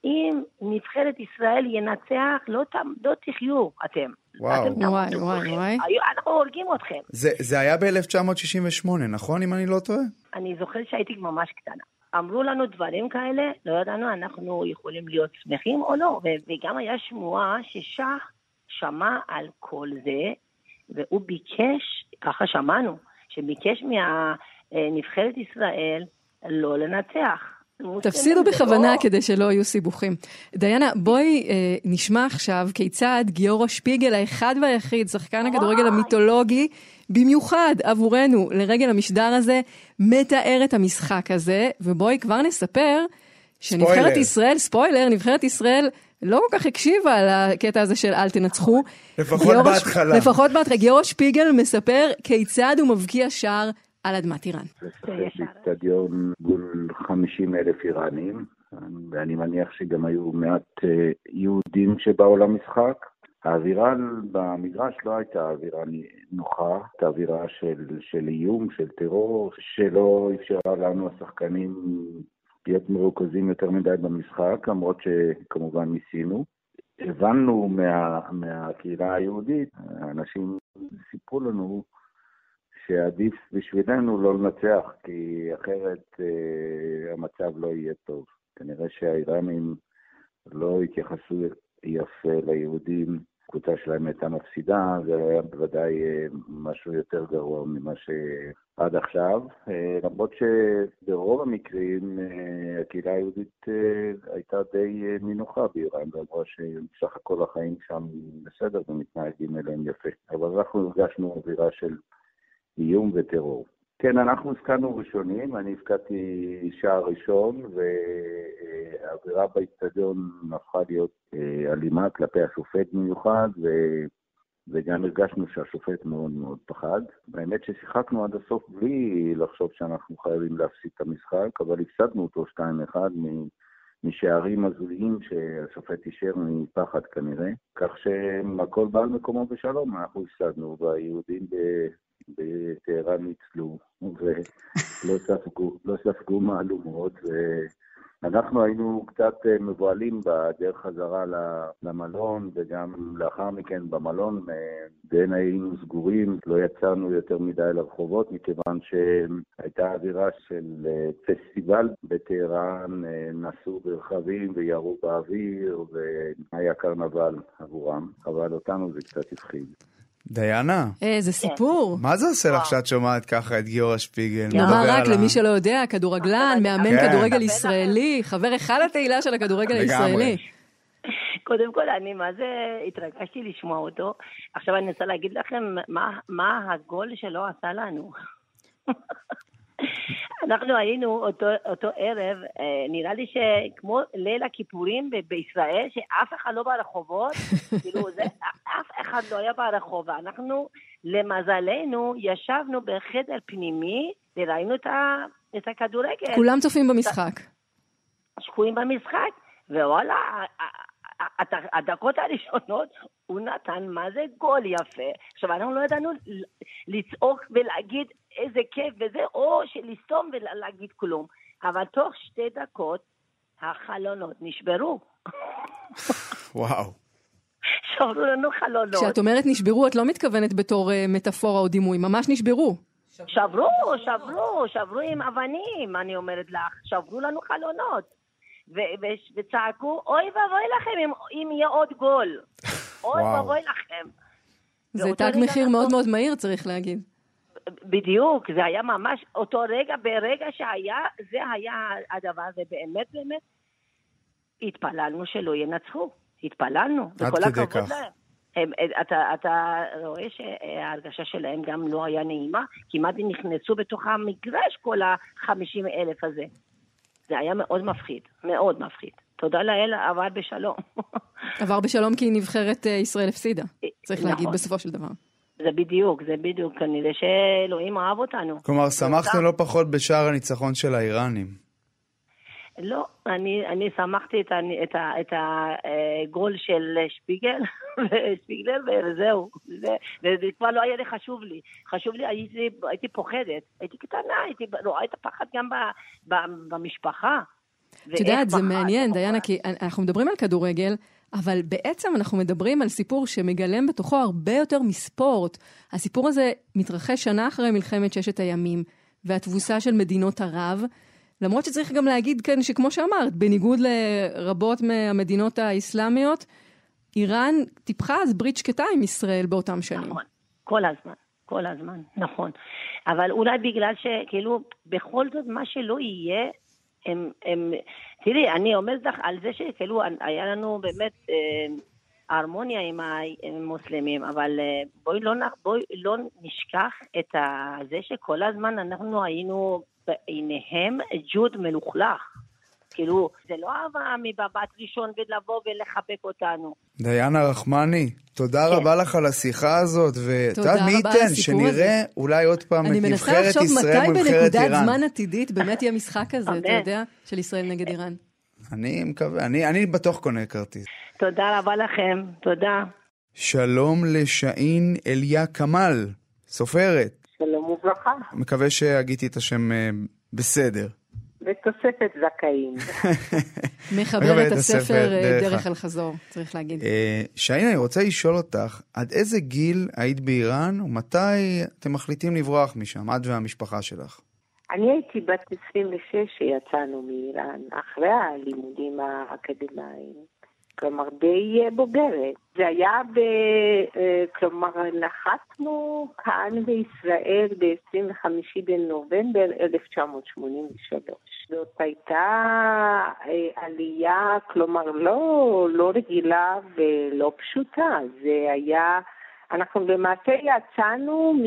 אם נבחרת ישראל ינצח, לא, לא תחיו אתם. וואו. אתם וואי, וואי, וואי. אנחנו הורגים אתכם. זה, זה היה ב-1968, נכון, אם אני לא טועה? אני זוכרת שהייתי ממש קטנה. אמרו לנו דברים כאלה, לא ידענו אנחנו יכולים להיות שמחים או לא. וגם היה שמועה ששח שמע על כל זה, והוא ביקש, ככה שמענו, שביקש מהנבחרת ישראל לא לנצח. תפסידו בכוונה. כדי שלא יהיו סיבוכים. דיינה, בואי אה, נשמע עכשיו כיצד גיורא שפיגל האחד והיחיד, שחקן הכדורגל המיתולוגי, במיוחד עבורנו, לרגל המשדר הזה, מתאר את המשחק הזה, ובואי כבר נספר שנבחרת ישראל, ספוילר, נבחרת ישראל לא כל כך הקשיבה על הקטע הזה של אל תנצחו. לפחות בהתחלה. לפחות בהתחלה. גיורא שפיגל מספר כיצד הוא מבקיע שער על אדמת איראן. באיצטדיון מול 50 אלף איראנים, ואני מניח שגם היו מעט אה, יהודים שבאו למשחק. האווירה במגרש לא הייתה אווירה נוחה, הייתה אווירה של, של איום, של טרור, שלא אפשרה לנו השחקנים להיות מרוכזים יותר מדי במשחק, למרות שכמובן ניסינו. הבנו מה, מהקהילה היהודית, אנשים סיפרו לנו שעדיף בשבילנו לא לנצח, כי אחרת אה, המצב לא יהיה טוב. כנראה שהאיראנים לא התייחסו יפה ליהודים הקבוצה שלהם הייתה מפסידה, זה היה בוודאי אה, משהו יותר גרוע ממה שעד עכשיו, אה, למרות שברוב המקרים אה, הקהילה היהודית הייתה די נינוחה באיראן, ואמרה שבסך הכל החיים שם בסדר ומתנהגים אליהם יפה. אבל אנחנו הרגשנו אווירה של איום וטרור. כן, אנחנו הפקדנו ראשונים, אני הפקדתי שער ראשון, והאווירה באיצטדיון הפכה להיות אה, אלימה כלפי השופט במיוחד, ו... וגם הרגשנו שהשופט מאוד מאוד פחד. האמת ששיחקנו עד הסוף בלי לחשוב שאנחנו חייבים להפסיד את המשחק, אבל הפסדנו אותו 2-1 משערים הזויים שהשופט אישר מפחד כנראה, כך שהכל בא על מקומו בשלום, אנחנו הפסדנו, והיהודים בטהרן ניצלו ולא ספגו, לא ספגו מהלומות, אנחנו היינו קצת אה, מבוהלים בדרך חזרה למלון, וגם לאחר מכן במלון בין היינו סגורים, לא יצאנו יותר מדי לרחובות, מכיוון שהייתה אווירה של אה, פסטיבל בטהרן, אה, נסעו ברכבים וירו באוויר, והיה קרנבל עבורם, אבל אותנו זה קצת הפחיד. דיינה. איזה סיפור. מה זה עושה לך שאת שומעת ככה את גיורא שפיגל? נאמר רק למי שלא יודע, כדורגלן, מאמן כן. כדורגל ישראלי, חבר אחד התהילה של הכדורגל הישראלי. קודם כל, אני מה זה התרגשתי לשמוע אותו. עכשיו אני רוצה להגיד לכם מה, מה הגול שלו עשה לנו. אנחנו היינו אותו, אותו ערב, אה, נראה לי שכמו ליל הכיפורים בישראל, שאף אחד לא ברחובות, *laughs* כאילו זה, אף אחד לא היה ברחוב. אנחנו, למזלנו, ישבנו בחדר פנימי וראינו את, ה, את הכדורגל. כולם צופים במשחק. שקועים במשחק, ווואלה, הדקות הראשונות הוא נתן מה זה גול יפה. עכשיו, אנחנו לא ידענו לצעוק ולהגיד איזה כיף וזה, לסתום ולהגיד כלום. אבל תוך שתי דקות החלונות נשברו. וואו. שברו לנו חלונות. כשאת אומרת נשברו, את לא מתכוונת בתור uh, מטאפורה או דימוי, ממש נשברו. שברו, שברו, שברו עם אבנים, אני אומרת לך. שברו לנו חלונות. וצעקו, אוי ואבוי לכם אם, אם יהיה עוד גול. *laughs* אוי ואבוי לכם. זה תג מחיר מאוד מאוד מהיר, צריך להגיד. בדיוק, זה היה ממש אותו רגע, ברגע שהיה, זה היה הדבר, ובאמת באמת התפללנו שלא ינצחו. התפללנו. עד כדי כך. להם. הם, אתה, אתה רואה שההרגשה שלהם גם לא היה נעימה, כמעט הם נכנסו בתוך המגרש כל החמישים אלף הזה. זה היה מאוד מפחיד, מאוד מפחיד. תודה לאל, עבר בשלום. עבר בשלום כי נבחרת אה, ישראל הפסידה, צריך נכון. להגיד בסופו של דבר. זה בדיוק, זה בדיוק, כנראה שאלוהים אהב אותנו. כלומר, שמחתם לא פחות בשער הניצחון של האיראנים. לא, אני, אני שמחתי את, את, את הגול של שפיגל, *laughs* שפיגלר, וזהו. זה, וזה כבר לא היה לי חשוב לי. חשוב לי, הייתי, הייתי פוחדת. הייתי קטנה, הייתי רואה את הפחד גם ב, ב, במשפחה. את יודעת, זה מעניין, דיינה, כי אנחנו מדברים על כדורגל, אבל בעצם אנחנו מדברים על סיפור שמגלם בתוכו הרבה יותר מספורט. הסיפור הזה מתרחש שנה אחרי מלחמת ששת הימים, והתבוסה של מדינות ערב. למרות שצריך גם להגיד כאן שכמו שאמרת, בניגוד לרבות מהמדינות האסלאמיות, איראן טיפחה אז ברית שקטה עם ישראל באותם שנים. נכון, כל הזמן, כל הזמן, נכון. אבל אולי בגלל שכאילו, בכל זאת מה שלא יהיה, הם, הם, תראי, אני אומרת לך על זה שכאילו היה לנו באמת אה, הרמוניה עם המוסלמים, אבל אה, בואי לא, בואי לא נשכח את זה שכל הזמן אנחנו היינו בעיניהם ג'וד מלוכלך. כאילו, זה לא אהבה מבבת ראשון ולבוא ולחבק אותנו. דיינה רחמני, תודה כן. רבה לך על השיחה הזאת, ואת יודעת מי ייתן, שנראה הזה. אולי עוד פעם את נבחרת ישראל מול נבחרת איראן. אני מנסה לחשוב מתי בנקודת זמן עתידית באמת יהיה משחק כזה, אתה יודע, של ישראל נגד איראן. אני מקווה, אני, אני בטוח קונה כרטיס. תודה רבה לכם, תודה. שלום לשאין אליה כמאל, סופרת. שלום וברכה. מקווה שהגיתי את השם אה, בסדר. בתוספת זכאים. *laughs* מחבר את הספר אה, דרך אל חזור, צריך להגיד. אה, שהנה, אני רוצה לשאול אותך, עד איזה גיל היית באיראן ומתי אתם מחליטים לברוח משם, את והמשפחה שלך? אני הייתי בת 26 שיצאנו מאיראן, אחרי הלימודים האקדמיים. כלומר די אה, בוגרת. זה היה ב... אה, כלומר, נחתנו כאן בישראל ב-25 בנובמבר 1983. זאת הייתה אה, עלייה, כלומר, לא, לא רגילה ולא פשוטה. זה היה... אנחנו למעשה יצאנו מ...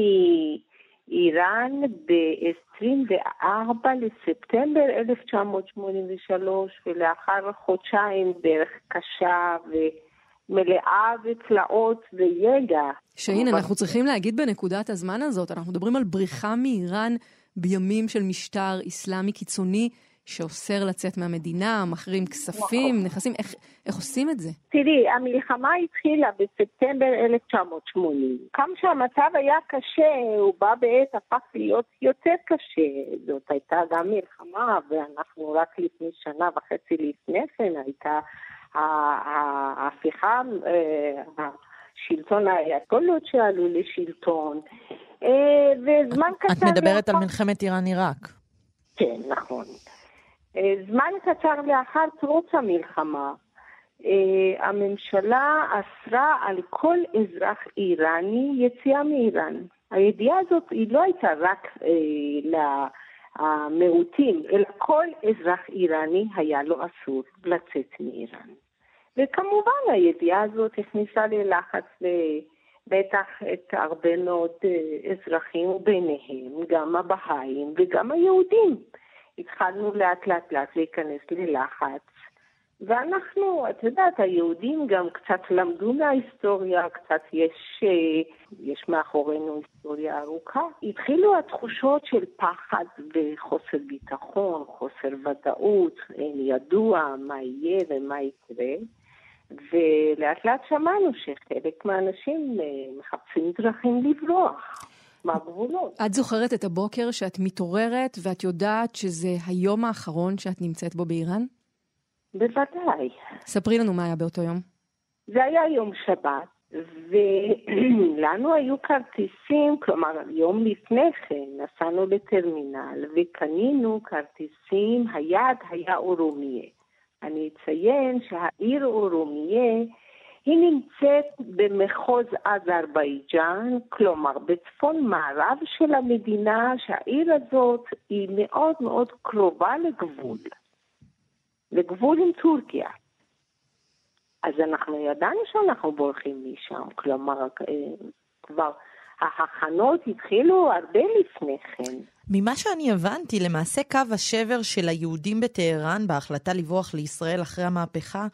איראן ב-24 לספטמבר 1983, ולאחר חודשיים דרך קשה ומלאה ותלאות וידע. שהנה, אנחנו צריכים להגיד בנקודת הזמן הזאת, אנחנו מדברים על בריחה מאיראן בימים של משטר אסלאמי קיצוני שאוסר לצאת מהמדינה, מחרים כספים, נכון. נכסים, איך, איך עושים את זה? תראי, המלחמה התחילה בספטמבר 1980. כמה שהמצב היה קשה, הוא בא בעת הפך להיות יותר קשה. זאת הייתה גם מלחמה, ואנחנו רק לפני שנה וחצי לפני כן הייתה ההפיכה, אה, השלטון האייתולות שעלו לשלטון. אה, וזמן קצר... את מדברת על מלחמת איראן-עיראק. כן, נכון. אה, זמן קצר לאחר פרוץ המלחמה, אה, הממשלה אסרה על כל אזרח איראני יציאה מאיראן. הידיעה הזאת היא לא הייתה רק למיעוטים, אלא כל אזרח איראני היה לו אסור לצאת מאיראן. וכמובן הידיעה הזאת הכניסה ללחץ בטח את הרבה מאוד אה, אזרחים, וביניהם גם הבהאים וגם היהודים. התחלנו לאט לאט לאט להיכנס ללחץ, ואנחנו, את יודעת, היהודים גם קצת למדו מההיסטוריה, קצת יש, אה, יש מאחורינו היסטוריה ארוכה. התחילו התחושות של פחד וחוסר ביטחון, חוסר ודאות, אין ידוע מה יהיה ומה יקרה. ולאט לאט שמענו שחלק מהאנשים אה, מחפשים דרכים לברוח. מהגבולות. את זוכרת את הבוקר שאת מתעוררת ואת יודעת שזה היום האחרון שאת נמצאת בו באיראן? בוודאי. ספרי לנו מה היה באותו יום. זה היה יום שבת, ולנו *clears throat* היו כרטיסים, כלומר יום לפני כן נסענו לטרמינל וקנינו כרטיסים, היעד היה אורומיה. אני אציין שהעיר אורומיה היא נמצאת במחוז אזרבייג'אן, כלומר בצפון מערב של המדינה, שהעיר הזאת היא מאוד מאוד קרובה לגבול, לגבול עם טורקיה. אז אנחנו ידענו שאנחנו בורחים משם, כלומר אה, כבר ההכנות התחילו הרבה לפני כן. ממה שאני הבנתי, למעשה קו השבר של היהודים בטהרן בהחלטה לברוח לישראל אחרי המהפכה,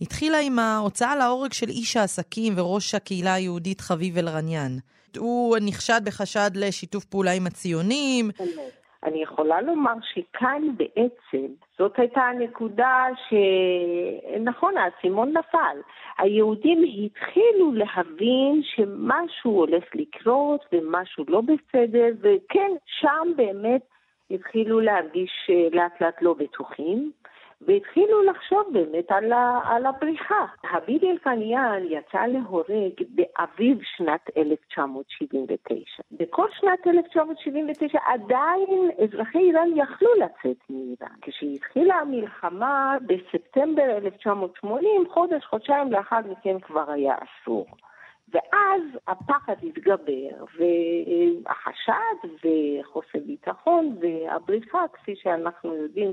התחילה עם ההוצאה להורג של איש העסקים וראש הקהילה היהודית חביב אלרניאן. הוא נחשד בחשד לשיתוף פעולה עם הציונים. אני יכולה לומר שכאן בעצם זאת הייתה הנקודה שנכון, האסימון נפל. היהודים התחילו להבין שמשהו הולך לקרות ומשהו לא בסדר, וכן, שם באמת התחילו להרגיש לאט לאט לא בטוחים. והתחילו לחשוב באמת על, ה, על הבריחה. הביד אלקניאן יצא להורג באביב שנת 1979. בכל שנת 1979 עדיין אזרחי איראן יכלו לצאת מאיראן. כשהתחילה המלחמה בספטמבר 1980, חודש, חודשיים לאחר מכן כבר היה אסור. ואז הפחד התגבר, והחשד וחוסר ביטחון והבריחה, כפי שאנחנו יודעים,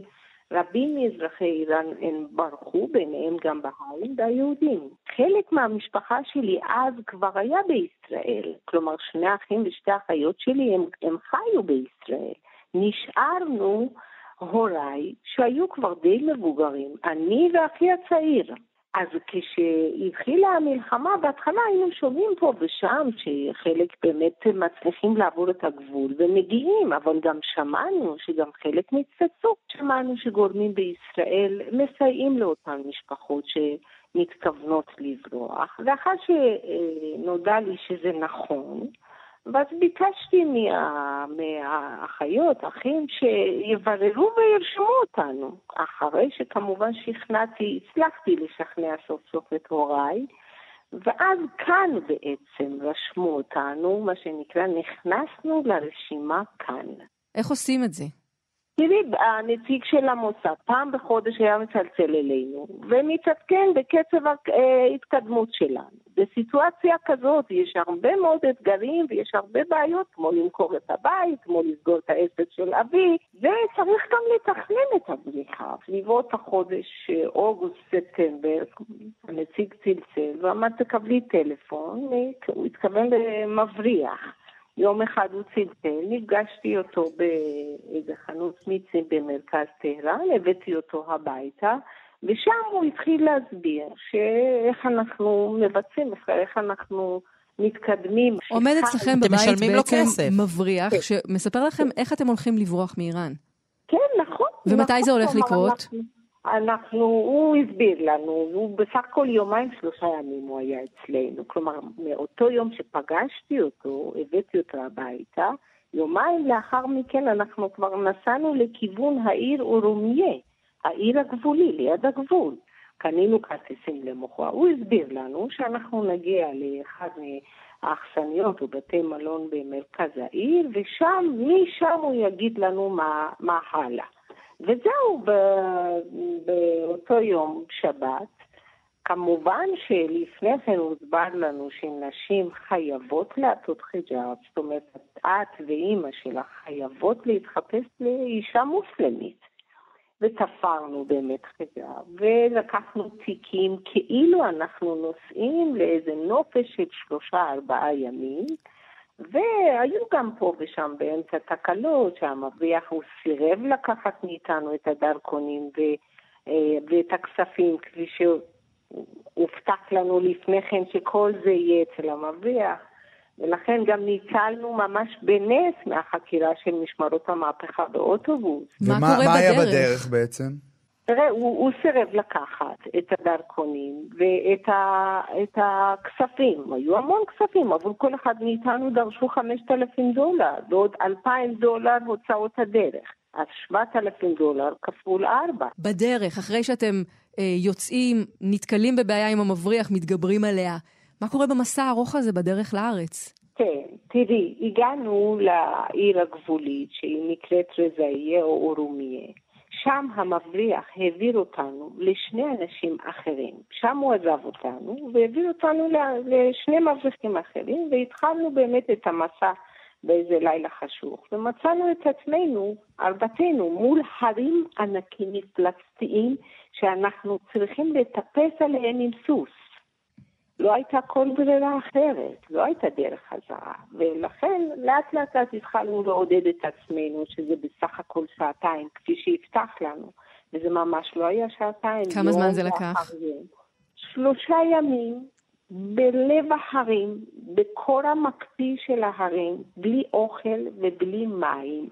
רבים מאזרחי איראן הם ברחו, ביניהם גם בהאים והיהודים. חלק מהמשפחה שלי אז כבר היה בישראל, כלומר שני אחים ושתי אחיות שלי הם, הם חיו בישראל. נשארנו הוריי שהיו כבר די מבוגרים, אני ואחי הצעיר. אז כשהתחילה המלחמה, בהתחלה היינו שומעים פה ושם שחלק באמת מצליחים לעבור את הגבול ומגיעים, אבל גם שמענו שגם חלק נתפסו. שמענו שגורמים בישראל מסייעים לאותן משפחות שמתכוונות לברוח, ואחר שנודע לי שזה נכון, ואז ביקשתי מה, מהאחיות, אחים, שיבררו וירשמו אותנו. אחרי שכמובן שכנעתי, הצלחתי לשכנע סוף סוף את הוריי, ואז כאן בעצם רשמו אותנו, מה שנקרא, נכנסנו לרשימה כאן. איך עושים את זה? תראי, הנציג של המוסד פעם בחודש היה מצלצל אלינו ומתעדכן בקצב ההתקדמות שלנו. בסיטואציה כזאת יש הרבה מאוד אתגרים ויש הרבה בעיות, כמו למכור את הבית, כמו לסגור את העסק של אבי, וצריך גם לתכנן את הבריחה. סביבות החודש אוגוסט-ספטמבר, הנציג צלצל ואמר תקבלי טלפון, הוא התכוון למבריח. יום אחד הוא צלצל, נפגשתי אותו באיזה חנות מיצים במרכז טהרן, הבאתי אותו הביתה, ושם הוא התחיל להסביר שאיך אנחנו מבצעים, איך אנחנו מתקדמים. עומד אצלכם בבית בעצם מבריח, כן. שמספר לכם איך אתם הולכים לברוח מאיראן. כן, נכון. ומתי נכון, זה הולך כלומר, לקרות? אנחנו, אנחנו, הוא הסביר לנו, הוא בסך הכל יומיים שלושה ימים הוא היה אצלנו. כלומר, מאותו יום שפגשתי אותו, הבאתי אותו הביתה, יומיים לאחר מכן אנחנו כבר נסענו לכיוון העיר אורומיה, העיר הגבולי, ליד הגבול. קנינו כרטיסים למוכר. הוא הסביר לנו שאנחנו נגיע לאחד האכסניות או בתי מלון במרכז העיר, ושם, משם הוא יגיד לנו מה, מה הלאה. וזהו, ב- באותו יום שבת. כמובן שלפני כן הוסבר לנו שנשים חייבות לעטות חיג'אב, זאת אומרת, את ואימא שלך חייבות להתחפש לאישה מוסלמית. ותפרנו באמת חיג'אב, ולקחנו תיקים כאילו אנחנו נוסעים לאיזה נופש של שלושה ארבעה ימים, והיו גם פה ושם באמצע תקלות, שהמבריח הוא סירב לקחת מאיתנו את הדרכונים ו, אה, ואת הכספים, כפי שהובטח לנו לפני כן שכל זה יהיה אצל המבריח. ולכן גם ניצלנו ממש בנס מהחקירה של משמרות המהפכה באוטובוס. מה ומה קורה מה היה? בדרך בעצם? תראה, הוא, הוא סירב לקחת את הדרכונים ואת ה, את הכספים. היו המון כספים, עבור כל אחד מאיתנו דרשו 5,000 דולר, ועוד 2,000 דולר הוצאות הדרך. אז 7,000 דולר כפול 4. בדרך, אחרי שאתם אה, יוצאים, נתקלים בבעיה עם המבריח, מתגברים עליה, מה קורה במסע הארוך הזה בדרך לארץ? כן, תראי, הגענו לעיר הגבולית שהיא נקראת רזאיה או אורומיה. שם המבריח העביר אותנו לשני אנשים אחרים. שם הוא עזב אותנו והעביר אותנו לשני מבריחים אחרים והתחלנו באמת את המסע באיזה לילה חשוך. ומצאנו את עצמנו, ארבעתנו, מול הרים ענקים מפלצתיים שאנחנו צריכים לטפס עליהם עם סוס. לא הייתה כל ברירה אחרת, לא הייתה דרך חזרה. ולכן לאט לאט לאט התחלנו לעודד את עצמנו, שזה בסך הכל שעתיים, כפי שהבטח לנו, וזה ממש לא היה שעתיים. כמה יום זמן זה לקח? שלושה ימים בלב ההרים, בקור המקפיא של ההרים, בלי אוכל ובלי מים.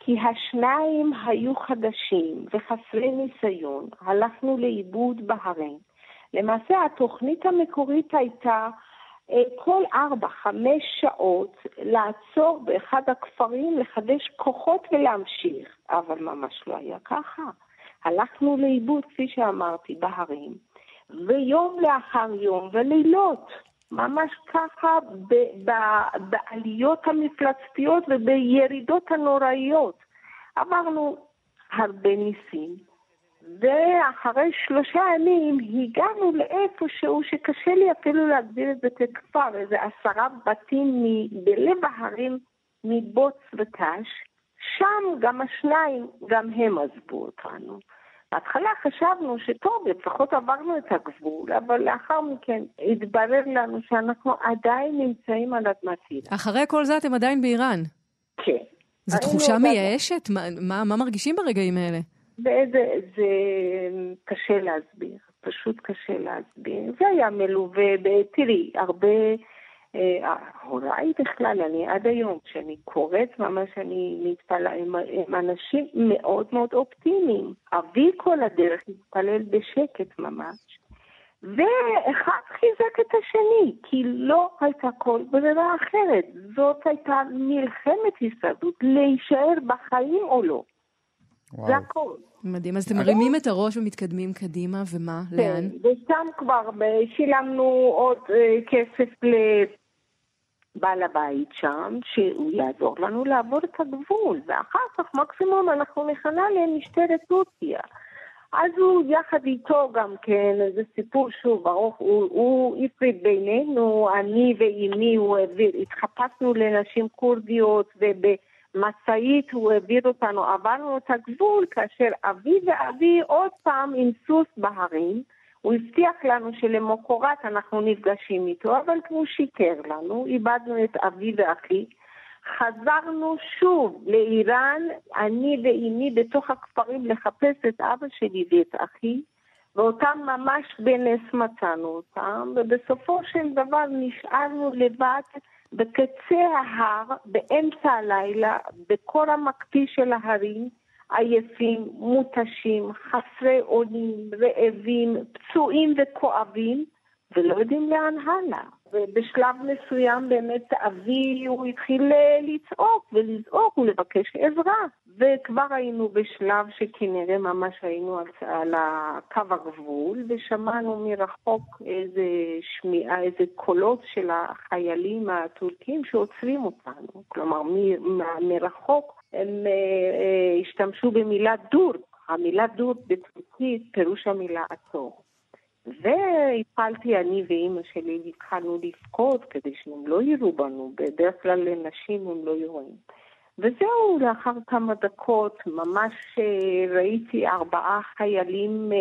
כי השניים היו חדשים וחסרי ניסיון, הלכנו לאיבוד בהרים. למעשה התוכנית המקורית הייתה אה, כל ארבע, חמש שעות לעצור באחד הכפרים, לחדש כוחות ולהמשיך, אבל ממש לא היה ככה. הלכנו לאיבוד, כפי שאמרתי, בהרים, ויום לאחר יום ולילות. ממש ככה ב- ב- בעליות המפלצתיות ובירידות הנוראיות. עברנו הרבה ניסים, ואחרי שלושה ימים הגענו לאיפשהו שקשה לי אפילו להגדיר את זה ככפר, איזה עשרה בתים מ- בלב ההרים מבוץ ותש. שם גם השניים, גם הם עזבו אותנו. בהתחלה חשבנו שטוב, לפחות עברנו את הגבול, אבל לאחר מכן התברר לנו שאנחנו עדיין נמצאים על אדמת איראן. אחרי כל זה אתם עדיין באיראן. כן. זו תחושה מייאשת? מה, מה, מה מרגישים ברגעים האלה? זה, זה קשה להסביר, פשוט קשה להסביר. זה היה מלווה, ב- תראי, הרבה, אה, הוריי בכלל, אני עד היום, כשאני קוראת ממש, אני מתפלאה, הם, הם אנשים מאוד מאוד אופטימיים. אבי כל הדרך התפלל בשקט ממש. ואחד חיזק את השני, כי לא הייתה כל ברירה אחרת. זאת הייתה מלחמת הישרדות, להישאר בחיים או לא. וואו. זה הכל. מדהים. אז אתם מרימים את הראש ומתקדמים קדימה, ומה? לאן? כן, ושם כבר ב- שילמנו עוד אה, כסף לבעל הבית שם, שהוא יעזור לנו לעבור את הגבול, ואחר כך מקסימום אנחנו נכנע למשטרת טורקיה. אז הוא יחד איתו גם כן, זה סיפור שוב ארוך, הוא, הוא הפריד בינינו, אני ואימי, הוא העביר, התחפשנו לנשים כורדיות ובמשאית הוא העביר אותנו, עברנו את הגבול כאשר אבי ואבי עוד פעם עם סוס בהרים, הוא הבטיח לנו שלמחרת אנחנו נפגשים איתו, אבל הוא שיקר לנו, איבדנו את אבי ואחי. חזרנו שוב לאיראן, אני ואימי בתוך הכפרים לחפש את אבא שלי ואת אחי, ואותם ממש בנס מצאנו אותם, ובסופו של דבר נשארנו לבד בקצה ההר, באמצע הלילה, בקור המקפיא של ההרים, עייפים, מותשים, חסרי אונים, רעבים, פצועים וכואבים, ולא יודעים לאן הלאה. ובשלב מסוים באמת אבי, הוא התחיל אה, לצעוק ולזעוק ולבקש עזרה. וכבר היינו בשלב שכנראה ממש היינו על, קו הגבול, ושמענו מרחוק איזה שמיעה, איזה קולות של החיילים הטורקים שעוצרים אותנו. כלומר, מ, מרחוק הם אה, אה, השתמשו במילה דור. המילה דור בטורקית פירוש המילה עצור. והפלתי אני ואימא שלי, התחלנו לבכות כדי שהם לא יראו בנו, בדרך כלל לנשים הם לא יורים. וזהו, לאחר כמה דקות ממש אה, ראיתי ארבעה חיילים אה,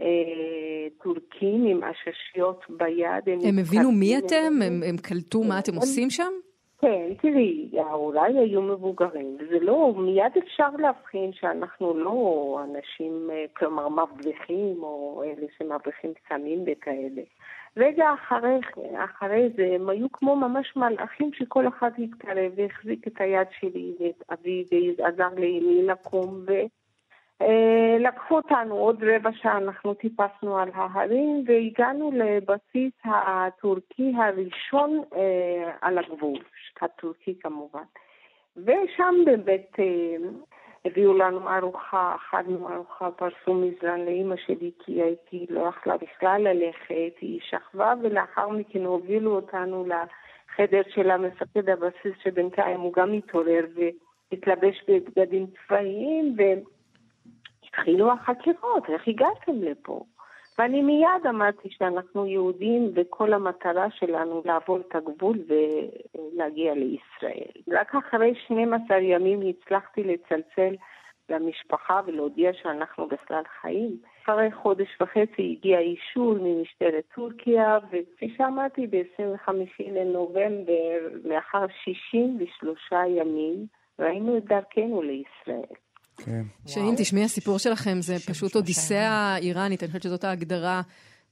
אה, טורקים עם עששיות ביד. הם, הם הבינו מי אתם? הם, הם קלטו מה אתם עושים שם? כן, תראי, אולי היו מבוגרים, וזה לא, מיד אפשר להבחין שאנחנו לא אנשים, אה, כלומר, מבריחים, או אלה שמבריחים סמים וכאלה. רגע אחרי, אחרי זה הם היו כמו ממש מלאכים שכל אחד התקרב והחזיק את היד שלי ואת אבי ועזר לי לקום ו... אה, לקחו אותנו עוד רבע שעה, אנחנו טיפסנו על ההרים והגענו לבסיס הטורקי הראשון אה, על הגבול, הטורקי כמובן. ושם באמת אה, הביאו לנו ארוחה, אכלנו ארוחה, פרסו מזרן לאימא שלי כי הייתי לא יכלה בכלל ללכת, היא שכבה ולאחר מכן הובילו אותנו לחדר של המפקד הבסיס שבינתיים הוא גם התעורר והתלבש בבגדים צבאיים התחילו החקירות, איך הגעתם לפה? ואני מיד אמרתי שאנחנו יהודים וכל המטרה שלנו לעבור את הגבול ולהגיע לישראל. רק אחרי 12 ימים הצלחתי לצלצל למשפחה ולהודיע שאנחנו בכלל חיים. אחרי חודש וחצי הגיע אישור ממשטרת טורקיה, וכפי שאמרתי, ב-25 לנובמבר, לאחר 63 ימים, ראינו את דרכנו לישראל. כן. שאם תשמעי, הסיפור שלכם זה פשוט אודיסאה איראנית, אני חושבת שזאת ההגדרה.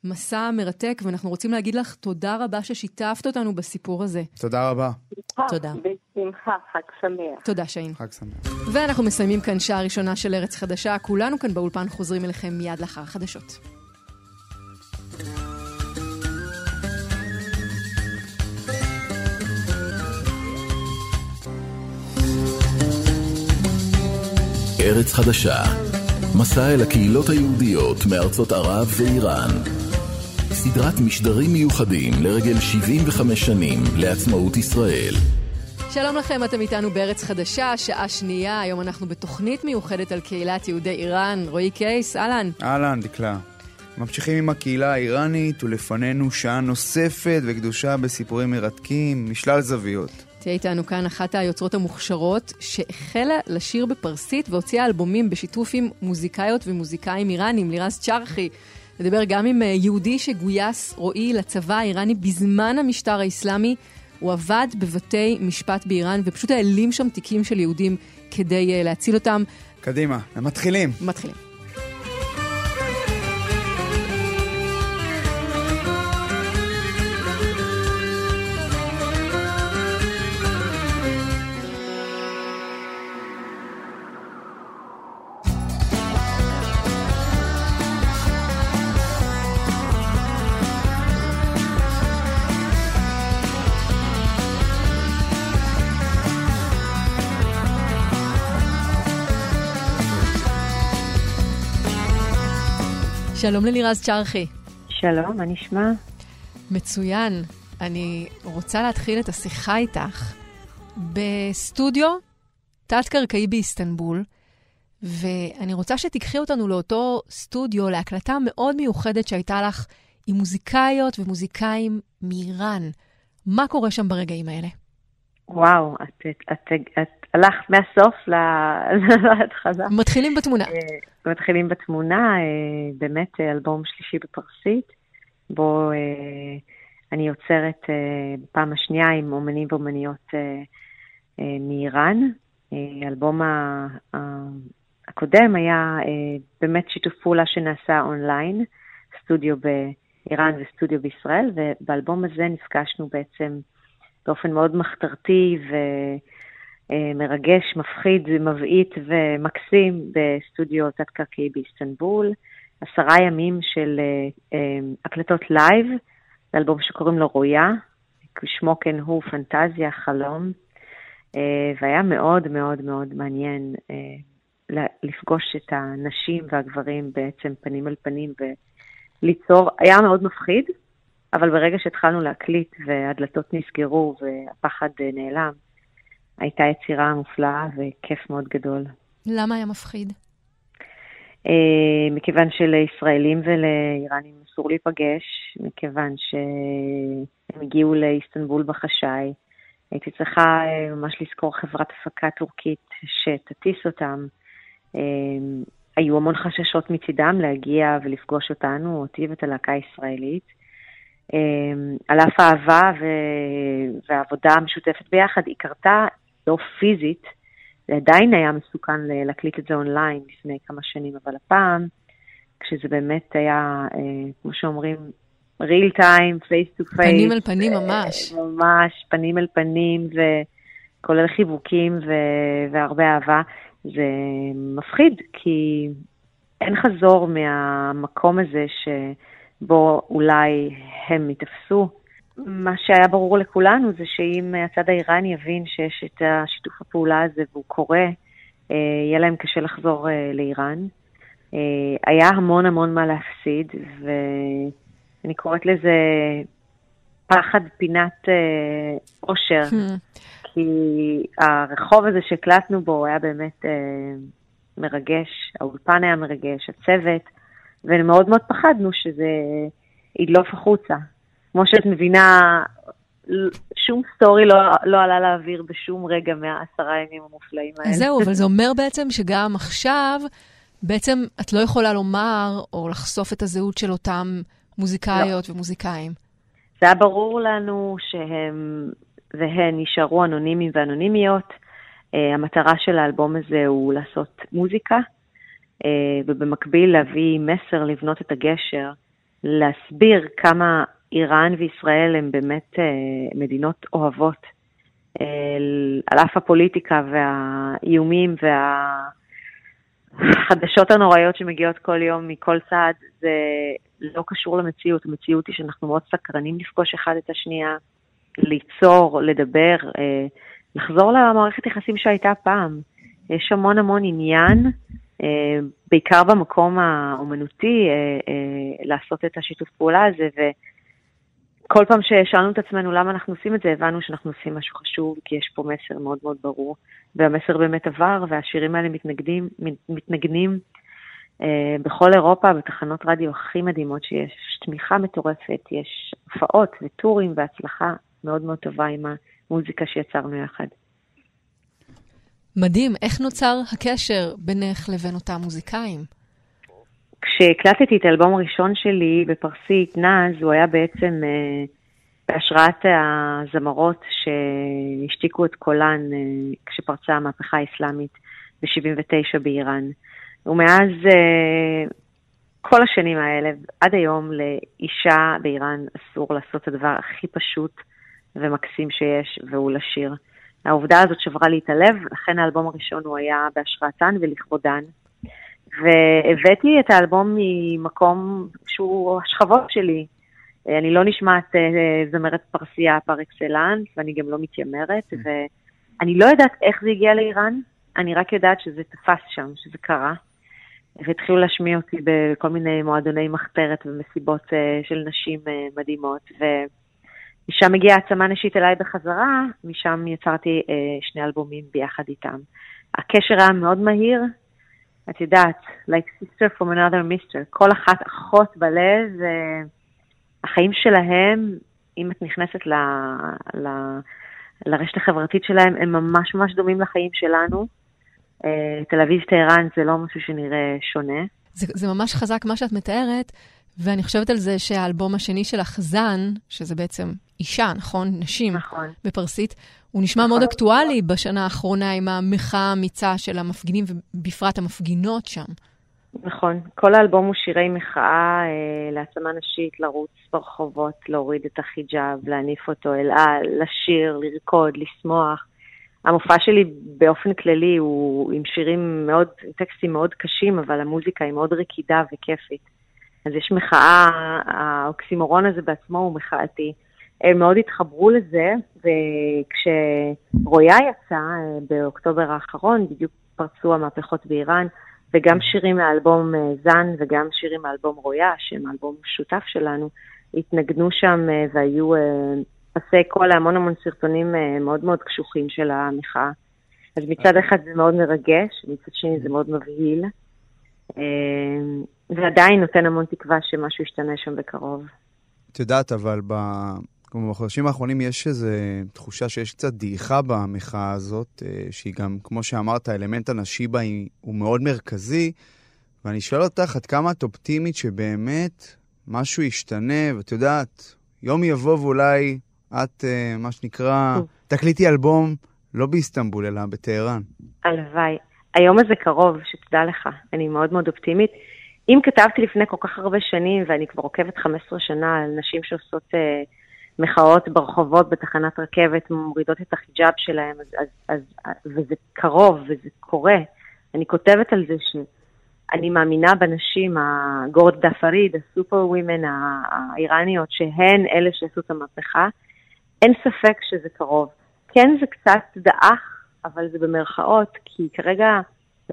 מסע מרתק, ואנחנו רוצים להגיד לך תודה רבה ששיתפת אותנו בסיפור הזה. תודה רבה. תודה. בשמחה, חג שמח. תודה, שיין. חג שמח. ואנחנו מסיימים כאן שעה ראשונה של ארץ חדשה. כולנו כאן באולפן חוזרים אליכם מיד לאחר החדשות. ארץ חדשה, מסע אל הקהילות היהודיות מארצות ערב ואיראן. סדרת משדרים מיוחדים לרגל 75 שנים לעצמאות ישראל. שלום לכם, אתם איתנו בארץ חדשה, שעה שנייה, היום אנחנו בתוכנית מיוחדת על קהילת יהודי איראן. רועי קייס, אהלן. אהלן, דקלה. ממשיכים עם הקהילה האיראנית, ולפנינו שעה נוספת וקדושה בסיפורים מרתקים, משלל זוויות. תהיה איתנו כאן אחת היוצרות המוכשרות, שהחלה לשיר בפרסית והוציאה אלבומים בשיתוף עם מוזיקאיות ומוזיקאים איראנים, לירז צ'רחי. נדבר גם עם אה, יהודי שגויס, רועי, לצבא האיראני בזמן המשטר האסלאמי. הוא עבד בבתי משפט באיראן ופשוט העלים שם תיקים של יהודים כדי uh, להציל אותם. קדימה, מתחילים. מתחילים. שלום ללירז צ'רחי. שלום, מה נשמע? מצוין. אני רוצה להתחיל את השיחה איתך בסטודיו תת-קרקעי באיסטנבול, ואני רוצה שתיקחי אותנו לאותו סטודיו, להקלטה מאוד מיוחדת שהייתה לך עם מוזיקאיות ומוזיקאים מאיראן. מה קורה שם ברגעים האלה? וואו, את, את, את, את הלכת מהסוף *laughs* להתחלה. מתחילים בתמונה. אה, מתחילים בתמונה, אה, באמת אה, אלבום שלישי בפרסית, בו אני יוצרת בפעם השנייה עם אומנים ואומניות מאיראן. האלבום הקודם היה באמת שיתוף פעולה שנעשה אונליין, סטודיו באיראן וסטודיו בישראל, ובאלבום הזה נפגשנו בעצם באופן מאוד מחתרתי ו... אה, מרגש, מפחיד, מבעית ומקסים בסטודיו תת-קרקעי באיסטנבול. עשרה ימים של הקלטות live, זה אלבום שקוראים לו רויה, שמו כן הוא פנטזיה, חלום, והיה מאוד מאוד מאוד מעניין לפגוש את הנשים והגברים בעצם פנים על פנים וליצור, היה מאוד מפחיד, אבל ברגע שהתחלנו להקליט והדלתות נסגרו והפחד נעלם, הייתה יצירה מופלאה וכיף מאוד גדול. למה היה מפחיד? Uh, מכיוון שלישראלים ולאיראנים אסור להיפגש, מכיוון שהם הגיעו לאיסטנבול בחשאי. הייתי צריכה uh, ממש לזכור חברת הפקה טורקית שתטיס אותם. Uh, היו המון חששות מצידם להגיע ולפגוש אותנו, אותי ואת הלהקה הישראלית. Uh, על אף האהבה והעבודה המשותפת ביחד, היא קרתה לא פיזית, זה עדיין היה מסוכן להקליט את זה אונליין לפני כמה שנים, אבל הפעם, כשזה באמת היה, אה, כמו שאומרים, real time, face to face. פנים אל פנים ממש. ממש, פנים אל פנים, וכולל חיבוקים ו- והרבה אהבה. זה מפחיד, כי אין חזור מהמקום הזה שבו אולי הם ייתפסו. מה שהיה ברור לכולנו זה שאם הצד האיראני יבין שיש את השיתוף הפעולה הזה והוא קורה, אה, יהיה להם קשה לחזור אה, לאיראן. אה, היה המון המון מה להפסיד, ואני קוראת לזה פחד פינת אושר, hmm. כי הרחוב הזה שהקלטנו בו היה באמת מרגש, האולפן היה מרגש, הצוות, ומאוד מאוד פחדנו שזה ידלוף החוצה. כמו שאת מבינה, שום סטורי לא, לא עלה לאוויר בשום רגע מהעשרה ימים המופלאים האלה. זהו, אבל זה אומר בעצם שגם עכשיו, בעצם את לא יכולה לומר או לחשוף את הזהות של אותם מוזיקאיות לא. ומוזיקאים. זה היה ברור לנו שהם והן יישארו אנונימיים ואנונימיות. Uh, המטרה של האלבום הזה הוא לעשות מוזיקה, uh, ובמקביל להביא מסר, לבנות את הגשר, להסביר כמה איראן וישראל הן באמת אה, מדינות אוהבות. אה, על אף הפוליטיקה והאיומים והחדשות הנוראיות שמגיעות כל יום מכל צד, זה לא קשור למציאות. המציאות היא שאנחנו מאוד סקרנים לפגוש אחד את השנייה, ליצור, לדבר, אה, לחזור למערכת יחסים שהייתה פעם. יש המון המון עניין, בעיקר במקום האומנותי, לעשות את השיתוף פעולה הזה, כל פעם ששאלנו את עצמנו למה אנחנו עושים את זה, הבנו שאנחנו עושים משהו חשוב, כי יש פה מסר מאוד מאוד ברור, והמסר באמת עבר, והשירים האלה מתנגדים, מתנגנים אה, בכל אירופה, בתחנות רדיו הכי מדהימות שיש. יש תמיכה מטורפת, יש הופעות וטורים והצלחה מאוד מאוד טובה עם המוזיקה שיצרנו יחד. מדהים, איך נוצר הקשר בינך לבין אותם מוזיקאים? כשהקלטתי את האלבום הראשון שלי בפרסית, נאז, הוא היה בעצם אה, בהשראת הזמרות שהשתיקו את קולן אה, כשפרצה המהפכה האסלאמית ב-79 באיראן. ומאז אה, כל השנים האלה, עד היום, לאישה באיראן אסור לעשות את הדבר הכי פשוט ומקסים שיש, והוא לשיר. העובדה הזאת שברה לי את הלב, לכן האלבום הראשון הוא היה בהשראתן ולכבודן. והבאתי את האלבום ממקום שהוא השכבות שלי. אני לא נשמעת אה, זמרת פרסייה פר אקסלנס, ואני גם לא מתיימרת, mm. ואני לא יודעת איך זה הגיע לאיראן, אני רק יודעת שזה תפס שם, שזה קרה. והתחילו להשמיע אותי בכל מיני מועדוני מחתרת ומסיבות אה, של נשים אה, מדהימות, ומשם הגיעה העצמה נשית אליי בחזרה, משם יצרתי שני אלבומים ביחד איתם. הקשר היה מאוד מהיר, את יודעת, like sister from another mister, כל אחת אחות בלב, החיים שלהם, אם את נכנסת ל, ל, לרשת החברתית שלהם, הם ממש ממש דומים לחיים שלנו. אה, תל אביב, טהרן זה לא משהו שנראה שונה. זה, זה ממש חזק מה שאת מתארת, ואני חושבת על זה שהאלבום השני של החזן, שזה בעצם אישה, נכון? נשים נכון. בפרסית, הוא נשמע. מאוד אקטואלי בשנה האחרונה עם המחאה האמיצה של המפגינים, ובפרט המפגינות שם. נכון. כל האלבום הוא שירי מחאה אה, להעצמה נשית, לרוץ ברחובות, להוריד את החיג'אב, להניף אותו אל על, לשיר, לרקוד, לשמוח. המופע שלי באופן כללי הוא עם שירים מאוד, עם טקסטים מאוד קשים, אבל המוזיקה היא מאוד רקידה וכיפית. אז יש מחאה, האוקסימורון הזה בעצמו הוא מחאתי. הם מאוד התחברו לזה, וכשרויה יצא אה, באוקטובר האחרון, בדיוק פרצו המהפכות באיראן, וגם שירים מאלבום אה, זן וגם שירים מאלבום רויה, שהם אלבום שותף שלנו, התנגנו שם אה, והיו פסי קול להמון המון סרטונים מאוד מאוד קשוחים של המחאה. אז מצד אחד זה מאוד מרגש, מצד שני זה מאוד מבהיל, ועדיין נותן המון תקווה שמשהו ישתנה שם בקרוב. את יודעת, אבל ב... כלומר, בחודשים האחרונים יש איזו תחושה שיש קצת דעיכה במחאה הזאת, אה, שהיא גם, כמו שאמרת, האלמנט הנשי בה הוא מאוד מרכזי, ואני שואל אותך, עד כמה את אופטימית שבאמת משהו ישתנה, ואת יודעת, יום יבוא ואולי את, אה, מה שנקרא, תקליטי אלבום לא באיסטנבול, אלא בטהרן. הלוואי. היום הזה קרוב, שתדע לך, אני מאוד מאוד אופטימית. אם כתבתי לפני כל כך הרבה שנים, ואני כבר עוקבת 15 שנה על נשים שעושות... Uh, מחאות ברחובות בתחנת רכבת מורידות את החיג'אב שלהם, אז, אז, אז, וזה קרוב וזה קורה. אני כותבת על זה שאני מאמינה בנשים, הגורד פריד, הסופר ווימן האיראניות, שהן אלה שעשו את המהפכה. אין ספק שזה קרוב. כן, זה קצת דעך, אבל זה במרכאות, כי כרגע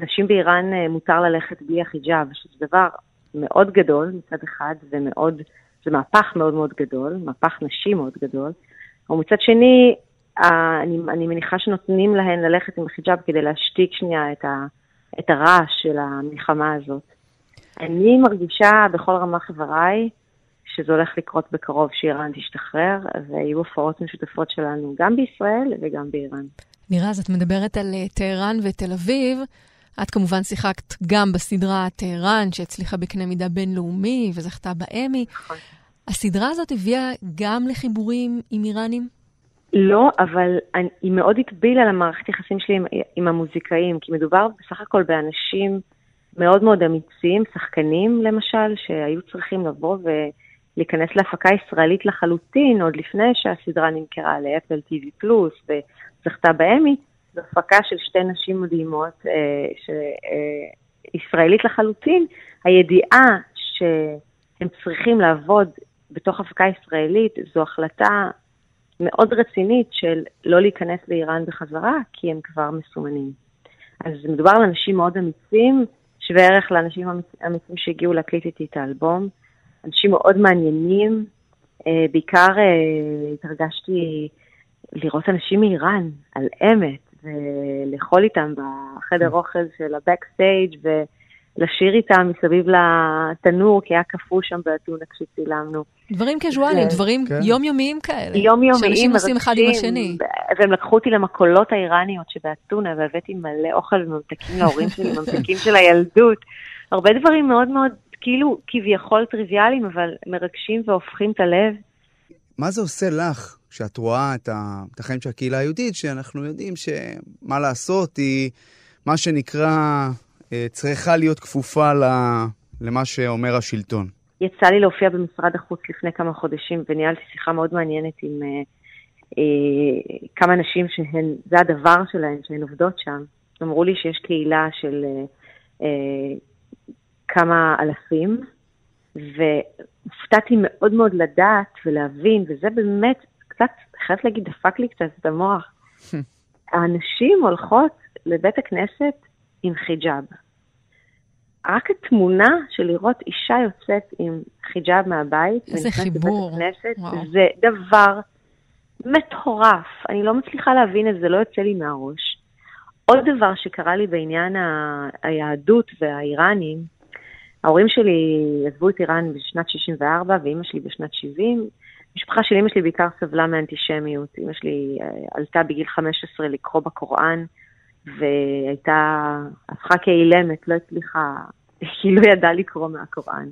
נשים באיראן אה, מותר ללכת בלי החיג'אב, שזה דבר מאוד גדול מצד אחד, ומאוד זה מהפך מאוד מאוד גדול, מהפך נשי מאוד גדול, ומצד שני, אני, אני מניחה שנותנים להן ללכת עם החיג'אב כדי להשתיק שנייה את, ה, את הרעש של המלחמה הזאת. אני מרגישה בכל רמה חבריי שזה הולך לקרות בקרוב, שאיראן תשתחרר, ויהיו הופעות משותפות שלנו גם בישראל וגם באיראן. נירה, אז את מדברת על אה, טהרן ותל אביב. את כמובן שיחקת גם בסדרה טהרן, שהצליחה בקנה מידה בינלאומי וזכתה באמי. נכון. הסדרה הזאת הביאה גם לחיבורים עם איראנים? לא, אבל אני, היא מאוד הטבילה למערכת יחסים שלי עם, עם המוזיקאים, כי מדובר בסך הכל באנשים מאוד מאוד אמיצים, שחקנים למשל, שהיו צריכים לבוא ולהיכנס להפקה ישראלית לחלוטין, עוד לפני שהסדרה נמכרה לאפל TV פלוס וזכתה באמי, זו הפקה של שתי נשים מדהימות, אה, אה, ישראלית לחלוטין. הידיעה שהם צריכים לעבוד בתוך הפקה ישראלית, זו החלטה מאוד רצינית של לא להיכנס לאיראן בחזרה, כי הם כבר מסומנים. אז מדובר על אנשים מאוד אמיצים, שווה ערך לאנשים אמיצים שהגיעו להקליט איתי את האלבום. אנשים מאוד מעניינים, אה, בעיקר התרגשתי לראות אנשים מאיראן, על אמת, ולאכול איתם בחדר אוכל של הבקסטייג' ולשיר איתם מסביב לתנור, כי היה קפוא שם באתונה כשצילמנו. דברים קזואליים, דברים כן. יומיומיים כאלה. יומיומיים, שאנשים עושים אחד עם השני. והם לקחו אותי למקולות האיראניות שבאתונה, והבאתי מלא אוכל וממתקים להורים שלי, *laughs* ממתקים של הילדות. הרבה דברים מאוד מאוד, כאילו, כביכול טריוויאליים, אבל מרגשים והופכים את הלב. מה זה עושה לך כשאת רואה את, החיים של הקהילה היהודית, שאנחנו יודעים שמה לעשות, היא מה שנקרא, אה, צריכה להיות כפופה למה שאומר השלטון. יצא לי להופיע במשרד החוץ לפני כמה חודשים, וניהלתי שיחה מאוד מעניינת עם אה, אה, כמה נשים שהן, זה הדבר שלהן, שהן עובדות שם. אמרו לי שיש קהילה של כמה אלפים, והופתעתי מאוד מאוד לדעת ולהבין, וזה באמת קצת, חייבת להגיד, דפק לי קצת את המוח. הנשים הולכות לבית הכנסת עם חיג'אב. רק התמונה של לראות אישה יוצאת עם חיג'אב מהבית, איזה חיבור, הכנסת, זה דבר מטורף. אני לא מצליחה להבין את זה, לא יוצא לי מהראש. עוד דבר שקרה לי בעניין ה... היהדות והאיראנים, ההורים שלי עזבו את איראן בשנת 64 ואימא שלי בשנת 70. המשפחה של אימא שלי בעיקר סבלה מאנטישמיות. אימא שלי אה, עלתה בגיל 15 לקרוא בקוראן, והייתה, הפכה כאילמת, לא הצליחה, *laughs* היא לא ידעה לקרוא מהקוראן.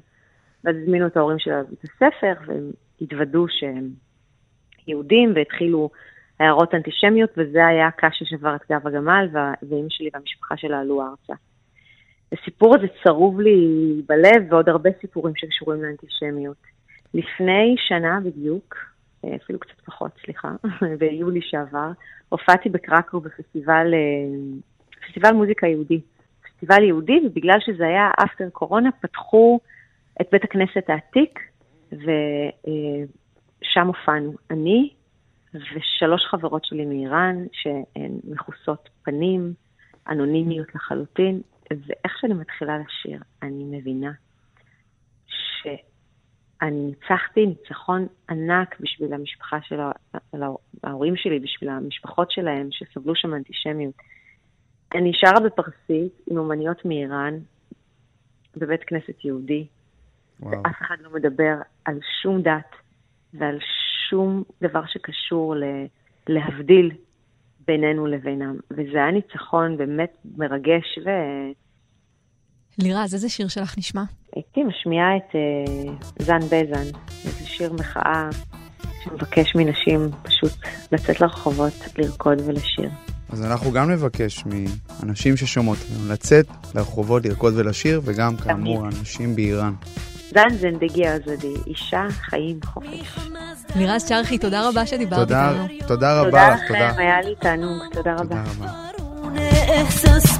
ואז הזמינו את ההורים שלה לבית הספר, והם התוודו שהם יהודים, והתחילו הערות אנטישמיות, וזה היה הקש ששבר את גב הגמל, ואימא שלי והמשפחה שלה עלו ארצה. הסיפור הזה צרוב לי בלב, ועוד הרבה סיפורים שקשורים לאנטישמיות. לפני שנה בדיוק, אה, אפילו קצת פחות, סליחה, *laughs* ביולי שעבר, הופעתי בקרקו בפסטיבל פסטיבל מוזיקה יהודי. פסטיבל יהודי, ובגלל שזה היה אפטר קורונה, פתחו את בית הכנסת העתיק, ושם הופענו. אני ושלוש חברות שלי מאיראן, שהן מכוסות פנים, אנונימיות לחלוטין, ואיך שאני מתחילה לשיר, אני מבינה שאני ניצחתי ניצחון ענק בשביל המשפחה של ההורים שלי, בשביל המשפחות שלהם שסבלו שם אנטישמיות. אני שרה בפרסית עם אומניות מאיראן, בבית כנסת יהודי, וואו. ואף אחד לא מדבר על שום דת ועל שום דבר שקשור להבדיל בינינו לבינם. וזה היה ניצחון באמת מרגש ו... לירז, איזה שיר שלך נשמע? הייתי משמיעה את uh, זן בזן, איזה שיר מחאה שמבקש מנשים פשוט לצאת לרחובות, לרקוד ולשיר. אז אנחנו גם נבקש מאנשים ששומעות לצאת לרחובות, לרקוד ולשיר, וגם כאמור, אנשים באיראן. זן זנדגי הזודי, אישה, חיים, חופש. לירז צ'רחי, תודה רבה שדיברת איתנו. תודה רבה לך, תודה. תודה לכם, היה לי תענוג, תודה רבה. תודה רבה.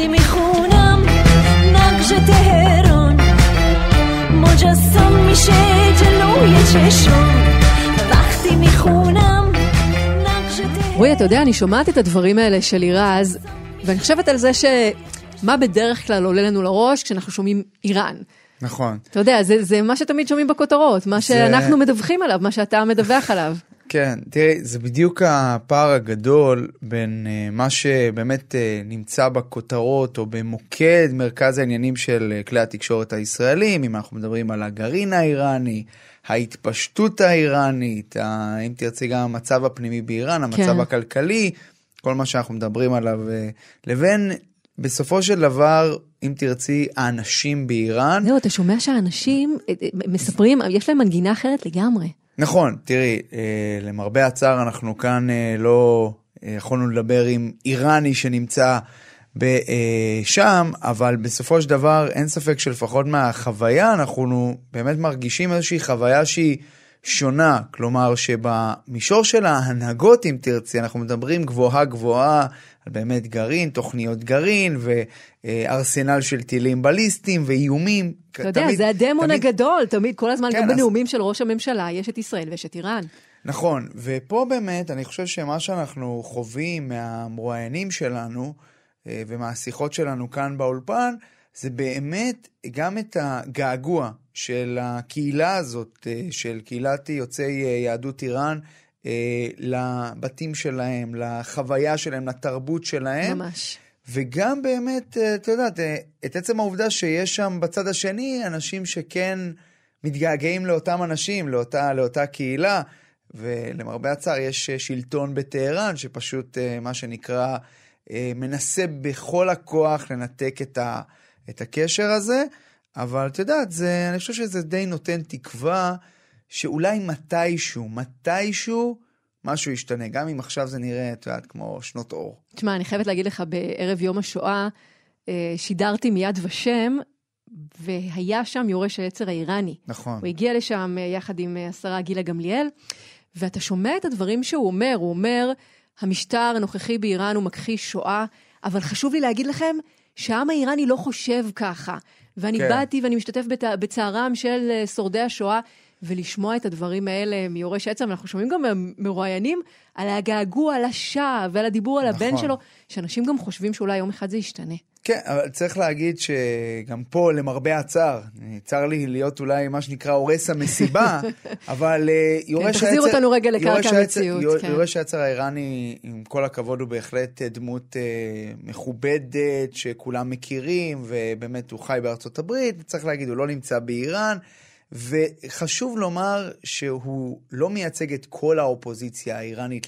وقتی میخونم نقش تهران مجسم میشه جلوی چشم وقتی میخونم רועי, אתה יודע, אני שומעת את הדברים האלה של לירז, ואני חושבת על זה ש... מה בדרך כלל עולה לנו לראש כשאנחנו שומעים איראן. נכון. אתה יודע, זה, זה מה שתמיד שומעים בכותרות, מה זה... שאנחנו מדווחים עליו, מה שאתה מדווח עליו. כן, תראי, זה בדיוק הפער הגדול בין uh, מה שבאמת uh, נמצא בכותרות או במוקד מרכז העניינים של uh, כלי התקשורת הישראלים, אם אנחנו מדברים על הגרעין האיראני, ההתפשטות האיראנית, ה, אם תרצי גם המצב הפנימי באיראן, המצב כן. הכלכלי, כל מה שאנחנו מדברים עליו, uh, לבין בסופו של דבר, אם תרצי, האנשים באיראן... זהו, אתה שומע שהאנשים אה, אה, מספרים, יש להם מנגינה אחרת לגמרי. נכון, תראי, אה, למרבה הצער אנחנו כאן לא יכולנו לדבר עם איראני שנמצא שם, אבל בסופו של דבר אין ספק שלפחות מהחוויה אנחנו באמת מרגישים איזושהי חוויה שהיא שונה, כלומר שבמישור של ההנהגות, אם תרצי, אנחנו מדברים גבוהה גבוהה על באמת גרעין, תוכניות גרעין וארסנל של טילים בליסטיים ואיומים. אתה יודע, זה הדמון תמיד... הגדול, תמיד, כל הזמן, כן, גם אז... בנאומים של ראש הממשלה, יש את ישראל ויש את איראן. נכון, ופה באמת, אני חושב שמה שאנחנו חווים מהמרואיינים שלנו אה, ומהשיחות שלנו כאן באולפן, זה באמת גם את הגעגוע של הקהילה הזאת, אה, של קהילת יוצאי אה, יהדות איראן, אה, לבתים שלהם, לחוויה שלהם, לתרבות שלהם. ממש. וגם באמת, אה, את יודעת, אה, את עצם העובדה שיש שם בצד השני אנשים שכן מתגעגעים לאותם אנשים, לאותה, לאותה קהילה, ולמרבה הצער יש שלטון בטהרן שפשוט, מה שנקרא, מנסה בכל הכוח לנתק את, ה, את הקשר הזה, אבל את יודעת, זה, אני חושב שזה די נותן תקווה. שאולי מתישהו, מתישהו, משהו ישתנה, גם אם עכשיו זה נראה, את יודעת, כמו שנות אור. תשמע, אני חייבת להגיד לך, בערב יום השואה, אה, שידרתי מיד ושם, והיה שם יורש העצר האיראני. נכון. הוא הגיע לשם אה, יחד עם אה, השרה גילה גמליאל, ואתה שומע את הדברים שהוא אומר, הוא אומר, המשטר הנוכחי באיראן הוא מכחיש שואה, אבל חשוב לי להגיד לכם שהעם האיראני לא חושב ככה. ואני כן. באתי ואני משתתף בצערם של שורדי השואה, ולשמוע את הדברים האלה מיורש עצם, אנחנו שומעים גם מרואיינים על הגעגוע לשווא ועל הדיבור על הבן נכון. שלו, שאנשים גם חושבים שאולי יום אחד זה ישתנה. כן, אבל צריך להגיד שגם פה, למרבה הצער, צר לי להיות אולי מה שנקרא הורס המסיבה, *laughs* אבל אה, יורש העצר... כן, תחזיר אותנו רגע לקרקע המציאות. כן. יורש העצר האיראני, עם כל הכבוד, הוא בהחלט דמות אה, מכובדת, שכולם מכירים, ובאמת הוא חי בארצות הברית, צריך להגיד, הוא לא נמצא באיראן. וחשוב לומר שהוא לא מייצג את כל האופוזיציה האיראנית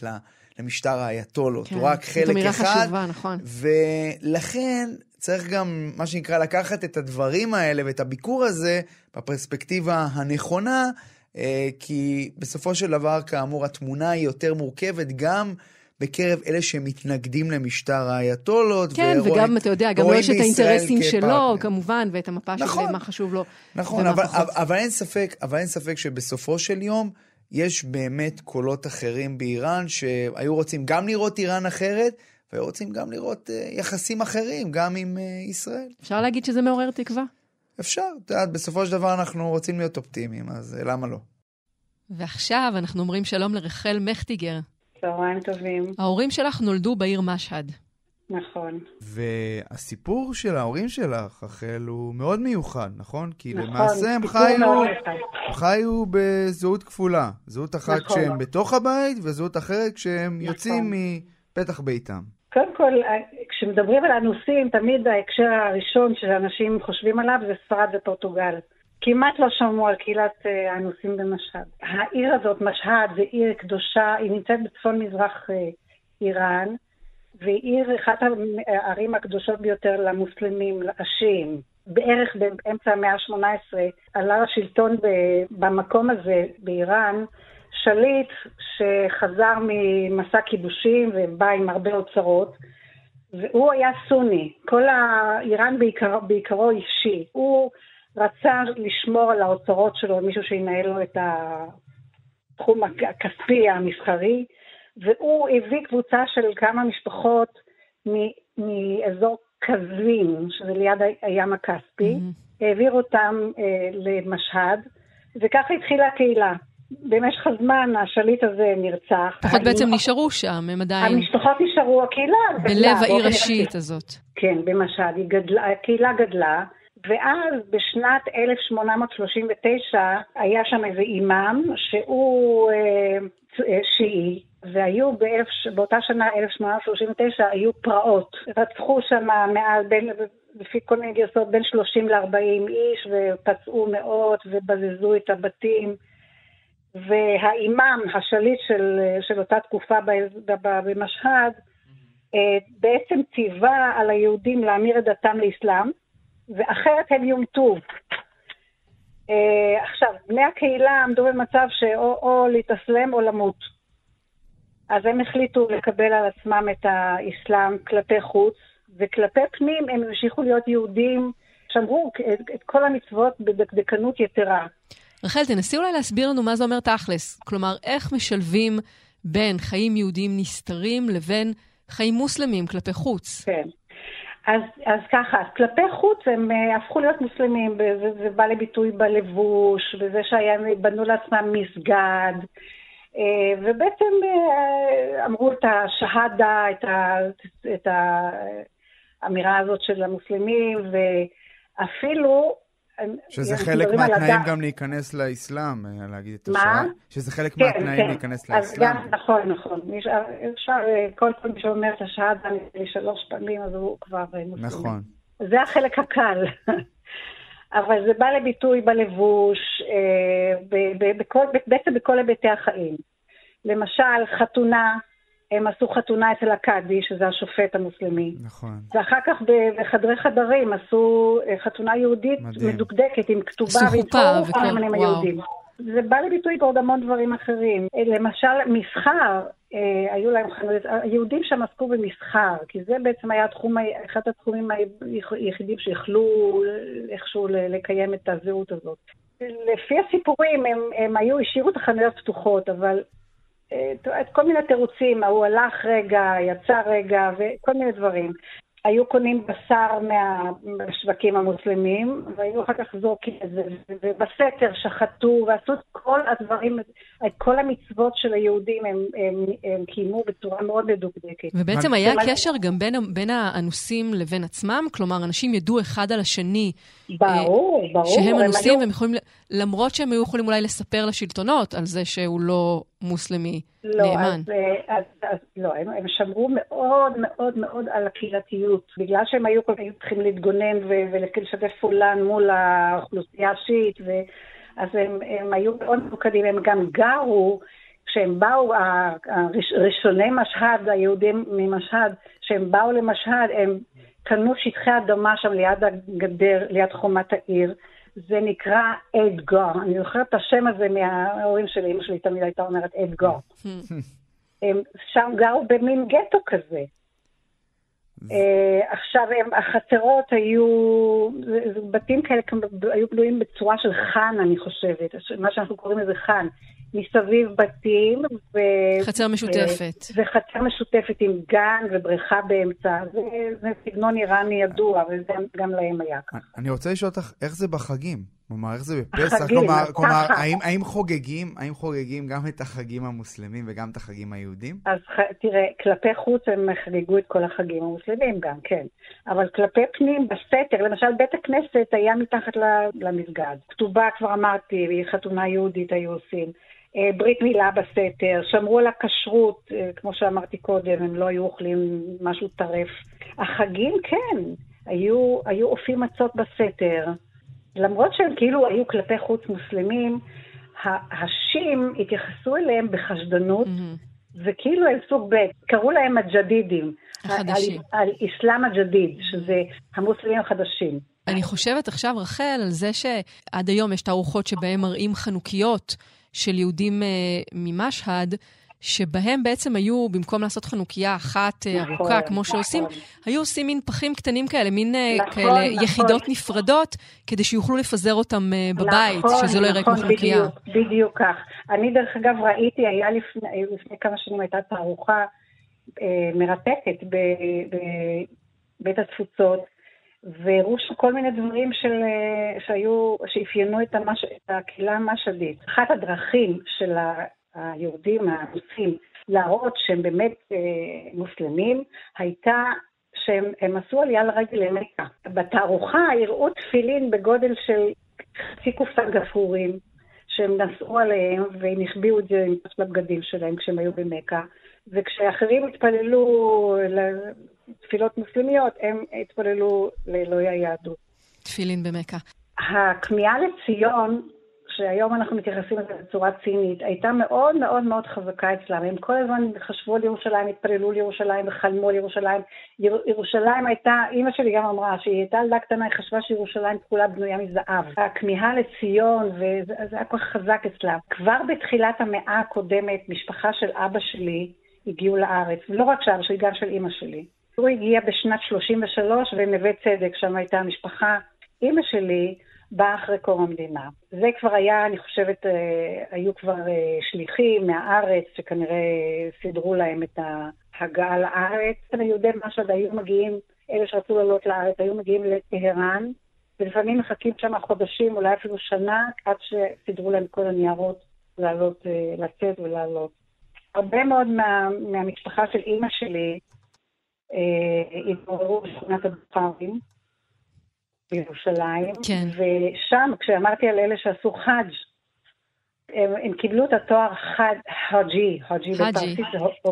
למשטר האייתולות, כן, הוא רק זאת חלק אמירה אחד. חשובה, נכון. ולכן צריך גם, מה שנקרא, לקחת את הדברים האלה ואת הביקור הזה בפרספקטיבה הנכונה, אה, כי בסופו של דבר, כאמור, התמונה היא יותר מורכבת גם בקרב אלה שמתנגדים למשטר האייתולות. כן, ורואים- וגם, אתה יודע, גם לו רואים יש את האינטרסים שלו. כמובן, ואת המפה של נכון. מה חשוב לו. נכון, אבל, פחות. אבל, אבל, אין ספק, אבל אין ספק שבסופו של יום יש באמת קולות אחרים באיראן שהיו רוצים גם לראות איראן אחרת, והיו רוצים גם לראות אה, יחסים אחרים, גם עם אה, ישראל. אפשר להגיד שזה מעורר תקווה? אפשר, את יודעת, בסופו של דבר אנחנו רוצים להיות אופטימיים, אז אה, למה לא? ועכשיו אנחנו אומרים שלום לרחל מכטיגר. צהריים טובים, ההורים שלך נולדו בעיר משהד. נכון. והסיפור של ההורים שלך, רחל, הוא מאוד מיוחד, נכון? כי נכון, למעשה הם חיו. הם חיו בזהות כפולה. זהות אחת נכון. כשהם בתוך הבית, וזהות אחרת כשהם נכון. יוצאים מפתח ביתם. קודם כל, כשמדברים על אנוסים, תמיד ההקשר הראשון שאנשים חושבים עליו זה ספרד ופורטוגל. כמעט לא שמעו על קהילת אה, האנוסים במשהד. העיר הזאת, משהד, זה עיר קדושה, היא נמצאת בצפון מזרח אה, איראן, והיא עיר, אחת הערים הקדושות ביותר למוסלמים, השיעים. בערך באמצע המאה ה-18 עלה לשלטון ב- במקום הזה, באיראן, שליט שחזר ממסע כיבושים ובא עם הרבה אוצרות, והוא היה סוני. כל האיראן בעיקר, בעיקרו אישי. הוא רצה לשמור על האוצרות שלו, מישהו שינהל לו את התחום הכספי המסחרי, והוא הביא קבוצה של כמה משפחות מאזור קזווין, שזה ליד הים הכספי, העביר אותם אה, למשהד, וככה התחילה הקהילה. במשך הזמן השליט הזה נרצח. לפחות בעצם המשפחות- נשארו שם, הם עדיין המשפחות נשארו, הקהילה גדלה. בלב העיר השיעית. הזאת. כן, במשהד, היא גדלה, הקהילה גדלה, ואז בשנת 1839 היה שם איזה אימאם שהוא אה, אה, שיעי, והיו באלף, באותה שנה, 1839, היו פרעות. רצחו שם מעל, בין, לפי כל מיני גרסאות, בין 30 ל-40 איש, ופצעו מאות, ובזזו את הבתים. והאימאם, השליט של, של אותה תקופה במשהד, אה, בעצם ציווה על היהודים להמיר את דתם לאסלאם, ואחרת הם יומתו. אה, עכשיו, בני הקהילה עמדו במצב שאו או להתאסלם או למות. אז הם החליטו לקבל על עצמם את האסלאם כלפי חוץ, וכלפי פנים הם המשיכו להיות יהודים, שמרו את, את כל המצוות בדקדקנות יתרה. רחל, תנסי אולי להסביר לנו מה זה אומר תכלס. כלומר, איך משלבים בין חיים יהודיים נסתרים לבין חיים מוסלמים כלפי חוץ. כן. אז, אז ככה, אז כלפי חוץ הם uh, הפכו להיות מוסלמים, וזה זה בא לביטוי בלבוש, וזה שהם בנו לעצמם מסגד, uh, ובעצם uh, אמרו את השהדה, את, ה, את האמירה הזאת של המוסלמים, ואפילו... שזה חלק מהתנאים גם להיכנס לאסלאם, אה, להגיד את מה? השעה. שזה חלק כן, מהתנאים כן. להיכנס לאסלאם. נכון, נכון. אפשר, אה, כל פעם שאומר את השהדה שלוש פעמים, אז הוא כבר אה, מוסלמי. נכון. זה החלק הקל. *laughs* אבל זה בא לביטוי בלבוש, בעצם בכל היבטי החיים. למשל, חתונה, הם עשו חתונה אצל הקאדי, שזה השופט המוסלמי. נכון. ואחר כך בחדרי חדרים עשו אה, חתונה יהודית מדהים. מדוקדקת עם כתובה עשו ועם חופה כל וואו. היהודים. זה בא ליביטוי בעוד המון דברים אחרים. אה, למשל, מסחר, אה, היו להם חנויות, היהודים שם עסקו במסחר, כי זה בעצם היה התחום, אחד התחומים היחידים שיכלו איכשהו לקיים את הזהות הזאת. לפי הסיפורים, הם, הם היו, השאירו את החנויות פתוחות, אבל אה, את כל מיני תירוצים, ההוא הלך רגע, יצא רגע, וכל מיני דברים. היו קונים בשר מה- מהשווקים המוסלמים, והיו אחר כך זורקים את זה, ובסתר שחטו, ועשו את כל הדברים, את כל המצוות של היהודים הם, הם, הם קיימו בצורה מאוד מדוקדקת. ובעצם היה קשר גם בין, בין האנוסים לבין עצמם? כלומר, אנשים ידעו אחד על השני ברור, ברור. שהם הם אנוסים, היו- והם יכולים, ל- למרות שהם היו יכולים אולי לספר לשלטונות על זה שהוא לא מוסלמי לא, נאמן. אז, אה, אז, אז לא, הם, הם שמרו מאוד מאוד מאוד על הקהילתיות. בגלל שהם היו, היו צריכים להתגונן ולשתף פעולה מול האוכלוסייה השיעית, אז הם, הם היו מאוד ממוקדים, הם גם גרו, כשהם באו, ראשוני משהד, היהודים ממשהד, כשהם באו למשהד, הם קנו שטחי אדמה שם ליד הגדר, ליד חומת העיר. זה נקרא אדגר. אני זוכרת את השם הזה מההורים שלי, אמא שלי תמיד הייתה אומרת אדגר. *laughs* הם שם גרו במין גטו כזה. אה, עכשיו, החצרות היו, בתים כאלה היו בנויים בצורה של חאן, אני חושבת, מה שאנחנו קוראים לזה חאן. מסביב בתים. ו... חצר משותפת. ו... וחצר משותפת עם גן ובריכה באמצע. זה, זה סגנון איראני ידוע, וגם להם היה ככה. אני רוצה לשאול אותך, איך זה בחגים? כלומר, איך זה בפסח? החגים, כלומר, כלומר האם, האם חוגגים, האם חוגגים גם את החגים המוסלמים וגם את החגים היהודים? אז תראה, כלפי חוץ הם חגגו את כל החגים המוסלמים גם, כן. אבל כלפי פנים, בסתר, למשל בית הכנסת היה מתחת למסגד. כתובה, כבר אמרתי, חתונה יהודית היו עושים. אה, ברית מילה בסתר, שמרו על הכשרות, אה, כמו שאמרתי קודם, הם לא היו אוכלים משהו טרף. החגים, כן, היו, היו אופים מצות בסתר. למרות שהם כאילו היו כלפי חוץ מוסלמים, השים התייחסו אליהם בחשדנות, mm-hmm. וכאילו הם סוג ב', קראו להם הג'דידים. החדשים. על, על איסלאם הג'דיד, שזה המוסלמים החדשים. אני חושבת עכשיו, רחל, על זה שעד היום יש תערוכות שבהן מראים חנוכיות של יהודים uh, ממשהד, שבהם בעצם היו, במקום לעשות חנוכיה אחת אה, נכון, ארוכה, כמו נכון. שעושים, היו עושים מין פחים קטנים כאלה, מין אה, נכון, כאלה נכון. יחידות נפרדות, כדי שיוכלו לפזר אותם uh, בבית, נכון, שזה לא יראה כמו חנוכיה. בדיוק, בדיוק כך. אני דרך אגב ראיתי, היה לפני, לפני כמה שנים הייתה תערוכה אה, מרתקת בבית התפוצות, והראו כל מיני דברים של, שהיו, שאפיינו את, המש, את הקהילה המשדית. אחת הדרכים של היהודים הרוסים להראות שהם באמת אה, מוסלמים, הייתה שהם עשו עלייה לרגל למכה. בתערוכה הראו תפילין בגודל של חצי קופסת גפרורים, שהם נסעו עליהם והם החביאו את זה עם לבגדים שלהם כשהם היו במכה, וכשאחרים התפללו לתפילות מוסלמיות, הם התפללו לאלוהי היהדות. תפילין במכה. הכמיהה לציון שהיום אנחנו מתייחסים לזה בצורה צינית, הייתה מאוד מאוד מאוד חזקה אצלם. הם כל הזמן חשבו על ירושלים, התפללו לירושלים וחלמו על ירושלים. ירושלים הייתה, אימא שלי גם אמרה שהיא הייתה ילדה קטנה, היא חשבה שירושלים כולה בנויה מזהב. הכמיהה לציון, וזה היה כל כך חזק אצלם. כבר בתחילת המאה הקודמת, משפחה של אבא שלי הגיעו לארץ, ולא רק של אבא שלי, גם של אימא שלי. הוא הגיע בשנת 33 ונווה צדק, שם הייתה המשפחה. אימא שלי באה אחרי קום המדינה. זה כבר היה, אני חושבת, אה, היו כבר אה, שליחים מהארץ שכנראה סידרו להם את ההגעה לארץ. יהודי משהד היו מגיעים, אלה שרצו לעלות לארץ, היו מגיעים לטהרן, ולפעמים מחכים שם חודשים, אולי אפילו שנה, עד שסידרו להם כל הניירות לעלות, אה, לצאת ולעלות. הרבה מאוד מה, מהמשפחה של אימא שלי התעוררו בשכונת הבוכרים. בירושלים. כן. ושם, כשאמרתי על אלה שעשו חאג', הם, הם קיבלו את התואר חאג', חאג'י, חאג'י.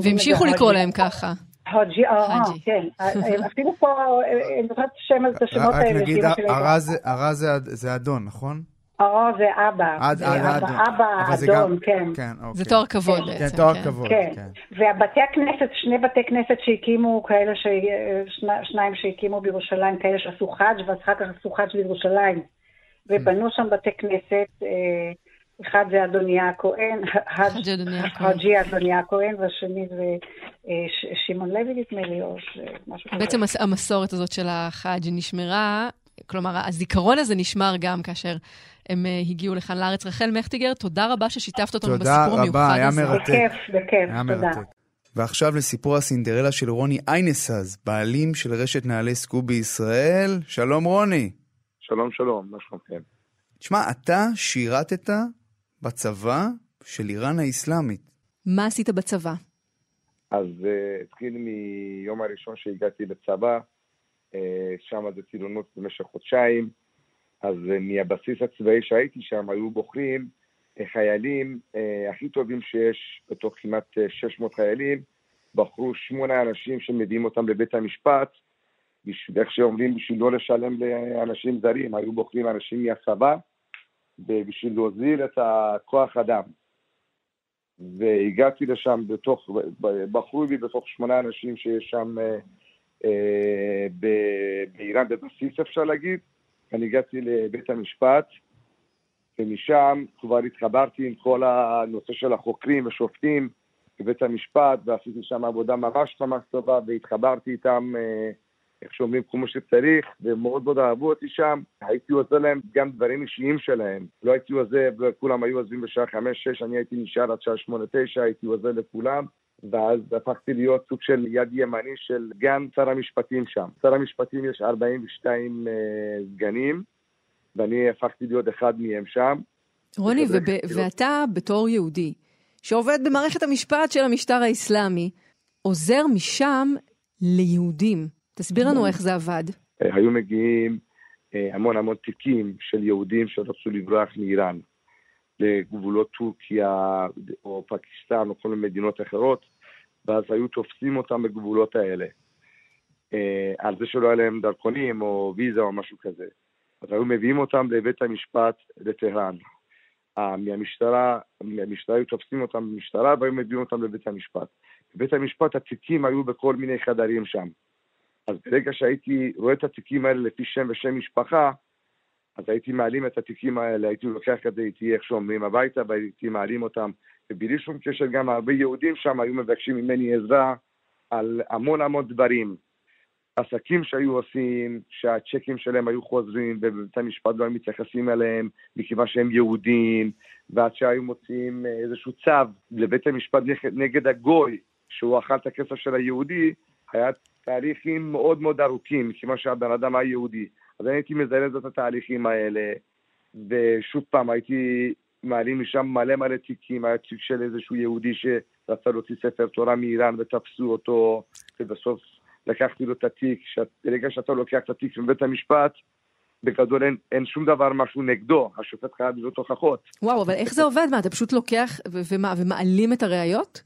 והמשיכו לקרוא להם ככה. חאג'י, אה, כן. *laughs* אפילו פה, אני זוכרת שם את השמות האלה. רק נגיד, הרע זה אדון, נכון? הרוב זה אבא. עד, עד, אבא, אבא אדום, כן. כן, אוקיי. זה תואר כבוד כן, בעצם. כן, תואר כבוד, כן. והבתי הכנסת, שני בתי כנסת שהקימו, כאלה, ש... שניים שהקימו בירושלים, כאלה שעשו חאג' ואחר כך עשו חאג' בירושלים. ובנו שם בתי כנסת, אה, אחד זה אדוניה הכהן, חאג'י אדוניה הכהן, והשני זה אה, שמעון לוי נדמה לי, או משהו כזה. בעצם המסורת הזאת של החאג' נשמרה, כלומר, הזיכרון הזה נשמר גם כאשר הם אה, הגיעו לכאן לארץ. רחל מכטיגר, תודה רבה ששיתפת אותנו בסיפור המיוחד הזה. תודה רבה, היה מרתק. בכיף, בכיף, תודה. ועכשיו לסיפור הסינדרלה של רוני איינסז, בעלים של רשת נעלי סקוב בישראל. שלום רוני. שלום שלום, מה שלומכם? תשמע, אתה שירתת בצבא של איראן האסלאמית. מה עשית בצבא? אז uh, התחיל מיום הראשון שהגעתי לצבא, uh, שם זה טירונות במשך חודשיים. אז אה, מהבסיס הצבאי שהייתי שם היו בוחרים אה, חיילים אה, הכי טובים שיש בתוך כמעט 600 חיילים, בחרו שמונה אנשים שמביאים אותם לבית המשפט, איך שאומרים, בשביל לא לשלם לאנשים זרים, היו בוחרים אנשים מהצבא, בשביל להוזיל את הכוח אדם. והגעתי לשם בתוך, בחרו בי בתוך שמונה אנשים שיש שם אה, באיראן בבסיס אפשר להגיד. אני הגעתי לבית המשפט, ומשם כבר התחברתי עם כל הנושא של החוקרים ושופטים בבית המשפט, ועשיתי שם עבודה ממש ממש טובה, והתחברתי איתם, אה, איך שאומרים, כמו שצריך, ומאוד מאוד אהבו אותי שם. הייתי עוזר להם גם דברים אישיים שלהם. לא הייתי עוזב, כולם היו עוזבים בשעה חמש-שש, אני הייתי נשאר עד שעה שמונה-תשע, הייתי עוזר לכולם. ואז הפכתי להיות סוג של יד ימני של גם שר המשפטים שם. שר המשפטים יש 42 uh, סגנים, ואני הפכתי להיות אחד מהם שם. רוני, וב- ואתה בתור יהודי, שעובד במערכת המשפט של המשטר האסלאמי, עוזר משם ליהודים. תסביר לנו איך זה עבד. אה, היו מגיעים אה, המון המון תיקים של יהודים שרצו לברוח מאיראן לגבולות טורקיה או פקיסטן או כל מיני מדינות אחרות, ואז היו תופסים אותם בגבולות האלה. אה, על זה שלא היה להם דרכונים או ויזה או משהו כזה. אז היו מביאים אותם לבית המשפט בטהרן. אה, מהמשטרה, מהמשטרה היו תופסים אותם במשטרה והיו מביאים אותם לבית המשפט. בבית המשפט התיקים היו בכל מיני חדרים שם. אז ברגע שהייתי רואה את התיקים האלה לפי שם ושם משפחה, אז הייתי מעלים את התיקים האלה, הייתי לוקח את זה איתי, איך שאומרים, הביתה, והייתי מעלים אותם. ובלי שום קשר גם הרבה יהודים שם היו מבקשים ממני עזרה על המון המון דברים. עסקים שהיו עושים, שהצ'קים שלהם היו חוזרים ובבית המשפט לא היו מתייחסים אליהם מכיוון שהם יהודים, ועד שהיו מוציאים איזשהו צו לבית המשפט נגד הגוי, שהוא אכל את הכסף של היהודי, היה תהליכים מאוד מאוד ארוכים, מכיוון שהבן אדם היה יהודי. אז אני הייתי מזרז את התהליכים האלה, ושוב פעם הייתי מעלים משם מלא מלא תיקים, היה תיק של איזשהו יהודי שרצה להוציא ספר תורה מאיראן ותפסו אותו, ובסוף לקחתי לו את התיק, ברגע שאתה לוקח את התיק מבית המשפט, בגדול אין, אין שום דבר משהו נגדו, השופט חייב להיות הוכחות. וואו, אבל איך זה עובד? מה, אתה פשוט לוקח ומה, ומעלים את הראיות?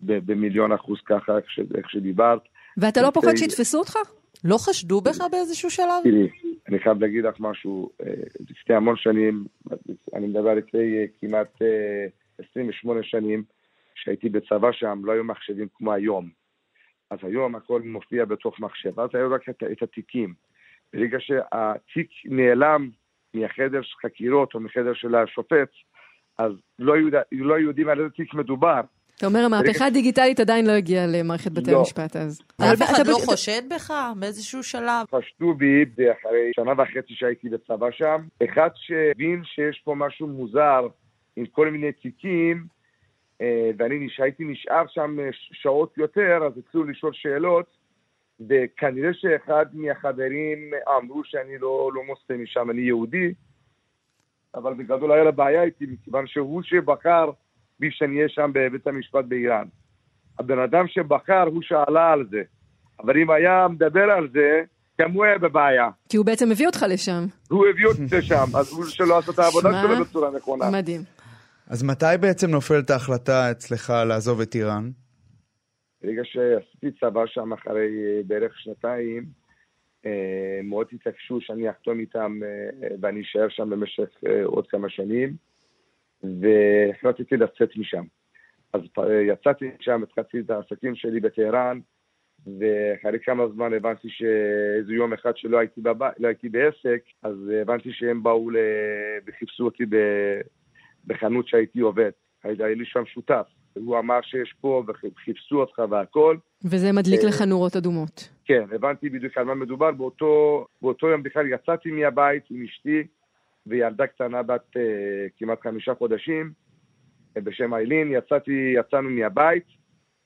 במיליון אחוז ככה, איך, ש, איך שדיברת. ואתה לא פוחד שיתפסו אותך? לא חשדו בך באיזשהו שלב? תראי, אני חייב להגיד לך משהו, לפני המון שנים, אני מדבר לפני כמעט 28 שנים, כשהייתי בצבא שם, לא היו מחשבים כמו היום. אז היום הכל מופיע בתוך מחשב, אז היו רק את, את התיקים. ברגע שהתיק נעלם מהחדר של חקירות או מחדר של השופט, אז לא, יודע, לא יודעים על איזה תיק מדובר. אתה אומר, המהפכה הדיגיטלית עדיין לא הגיעה למערכת בתי לא. המשפט אז. אף אחד לא חושד בך באיזשהו שלב? חשדו בי אחרי שנה וחצי שהייתי בצבא שם. אחד שהבין שיש פה משהו מוזר עם כל מיני תיקים, ואני הייתי נשאר שם שעות יותר, אז התחילו לשאול שאלות, וכנראה שאחד מהחברים אמרו שאני לא, לא מוסלמי שם, אני יהודי, אבל בגדול היה לה בעיה איתי, מכיוון שהוא שבחר בי שאני אהיה שם בבית המשפט באיראן. הבן אדם שבחר, הוא שאלה על זה. אבל אם היה מדבר על זה, גם הוא היה בבעיה. כי הוא בעצם הביא אותך לשם. הוא הביא אותי לשם, אז הוא שלא עשה את העבודה שלו בצורה נכונה. מדהים. אז מתי בעצם נופלת ההחלטה אצלך לעזוב את איראן? ברגע שעשיתי צבא שם אחרי בערך שנתיים, מאוד התעקשו שאני אחתום איתם ואני אשאר שם במשך עוד כמה שנים, והחלטתי לצאת משם. אז יצאתי משם, התחלתי את העסקים שלי בטהרן, ואחרי כמה זמן הבנתי שאיזה יום אחד שלא הייתי, בב... לא הייתי בעסק, אז הבנתי שהם באו ל... וחיפשו אותי ב... בחנות שהייתי עובד. היה לי שם שותף. הוא אמר שיש פה וחיפשו אותך והכל. וזה מדליק לך נורות אדומות. כן, הבנתי בדיוק על מה מדובר. באותו, באותו יום בכלל יצאתי מהבית עם אשתי וילדה קטנה בת uh, כמעט חמישה חודשים בשם איילין. יצאתי, יצאנו מהבית.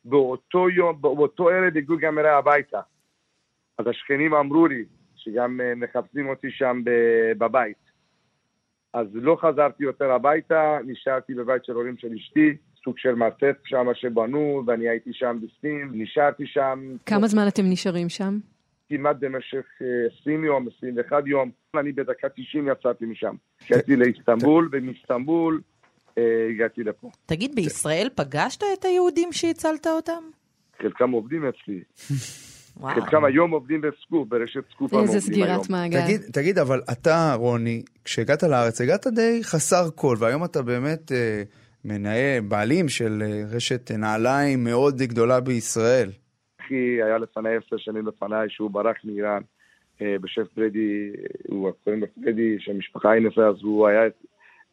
באותו יום, באותו ערב הגיעו גם אליי הביתה. אז השכנים אמרו לי שגם uh, מחפשים אותי שם בבית. אז לא חזרתי יותר הביתה, נשארתי בבית של הורים של אשתי, סוג של מרתף שם שבנו, ואני הייתי שם בפנים, נשארתי שם. כמה זמן אתם נשארים שם? כמעט במשך 20 יום, 21 יום. אני בדקה 90 יצאתי משם. הגעתי לאיסטנבול, ומאיסטנבול הגעתי לפה. תגיד, בישראל פגשת את היהודים שהצלת אותם? חלקם עובדים אצלי. *laughs* חלקם היום עובדים בסקופ, ברשת סקופ הם איזה עובדים היום. סגירת מעגל. תגיד, תגיד, אבל אתה, רוני, כשהגעת לארץ, הגעת די חסר קול, והיום אתה באמת אה, מנהל, בעלים של אה, רשת נעליים מאוד גדולה בישראל. אחי היה לפניי עשר שנים לפניי שהוא ברח מאיראן אה, בשם פרדי, הוא קוראים לו פרדי, שהמשפחה נפה, אז הוא היה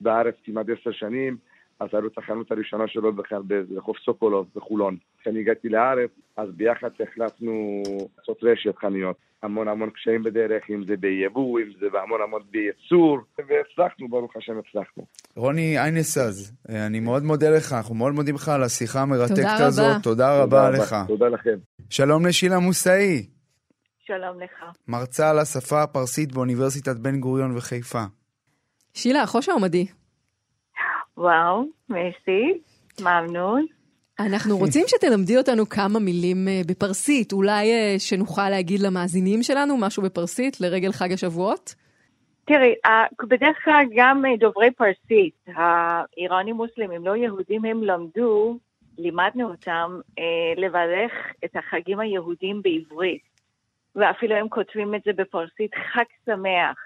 בארץ כמעט עשר שנים, אז היה לו את החנות הראשונה שלו ברחוב סוקולוב בחולון. כשאני הגעתי לארץ, אז ביחד החלטנו לעשות רשת חנויות. המון המון קשיים בדרך, אם זה ביבוא, אם זה והמון המון בייצור, והצלחנו, ברוך השם הצלחנו. רוני איינסז, אה, אני מאוד מודה לך, אנחנו מאוד מודים לך על השיחה המרתקת תודה רבה. הזאת, תודה רבה לך. תודה לכם. שלום לשילה מוסאי, שלום לך. מרצה על השפה הפרסית באוניברסיטת בן גוריון וחיפה. שילה, חושה עומדי. וואו, מסי, ממנון. אנחנו רוצים שתלמדי אותנו כמה מילים אה, בפרסית, אולי אה, שנוכל להגיד למאזינים שלנו משהו בפרסית לרגל חג השבועות? תראי, בדרך כלל גם אה, דוברי פרסית, האיראנים מוסלמים, לא יהודים, הם למדו, לימדנו אותם אה, לברך את החגים היהודים בעברית. ואפילו הם כותבים את זה בפרסית, חג שמח.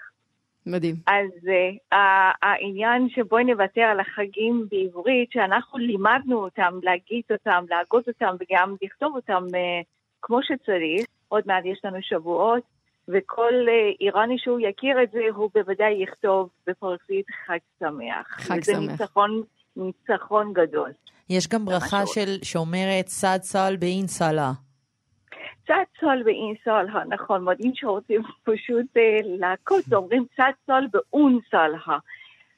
מדהים. אז uh, העניין שבואי נוותר על החגים בעברית, שאנחנו לימדנו אותם, להגיד אותם, להגות אותם וגם לכתוב אותם uh, כמו שצריך, עוד מעט יש לנו שבועות, וכל uh, איראני שהוא יכיר את זה, הוא בוודאי יכתוב בפרסית חג שמח. חג וזה שמח. ניצחון, ניצחון גדול. יש גם ברכה של, שאומרת סד סל באין סלה. צד סול ואין סול, נכון, מאוד, אם שרוצים פשוט אה, להכות, *laughs* אומרים צד סול באון סול,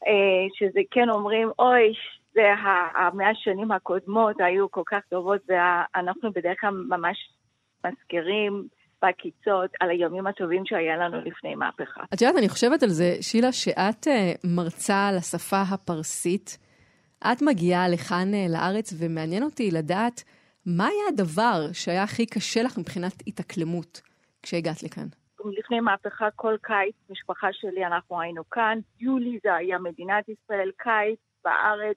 אה, שזה כן אומרים, אוי, זה ה- המאה שנים הקודמות היו כל כך טובות, ואנחנו בדרך כלל ממש מזכירים בעקיצות על הימים הטובים שהיה לנו לפני מהפכה. את יודעת, אני חושבת על זה, שילה, שאת אה, מרצה על השפה הפרסית. את מגיעה לכאן אה, לארץ, ומעניין אותי לדעת מה היה הדבר שהיה הכי קשה לך מבחינת התאקלמות כשהגעת לכאן. לפני מהפכה כל קיץ, משפחה שלי, אנחנו היינו כאן. יולי זה היה מדינת ישראל, קיץ בארץ,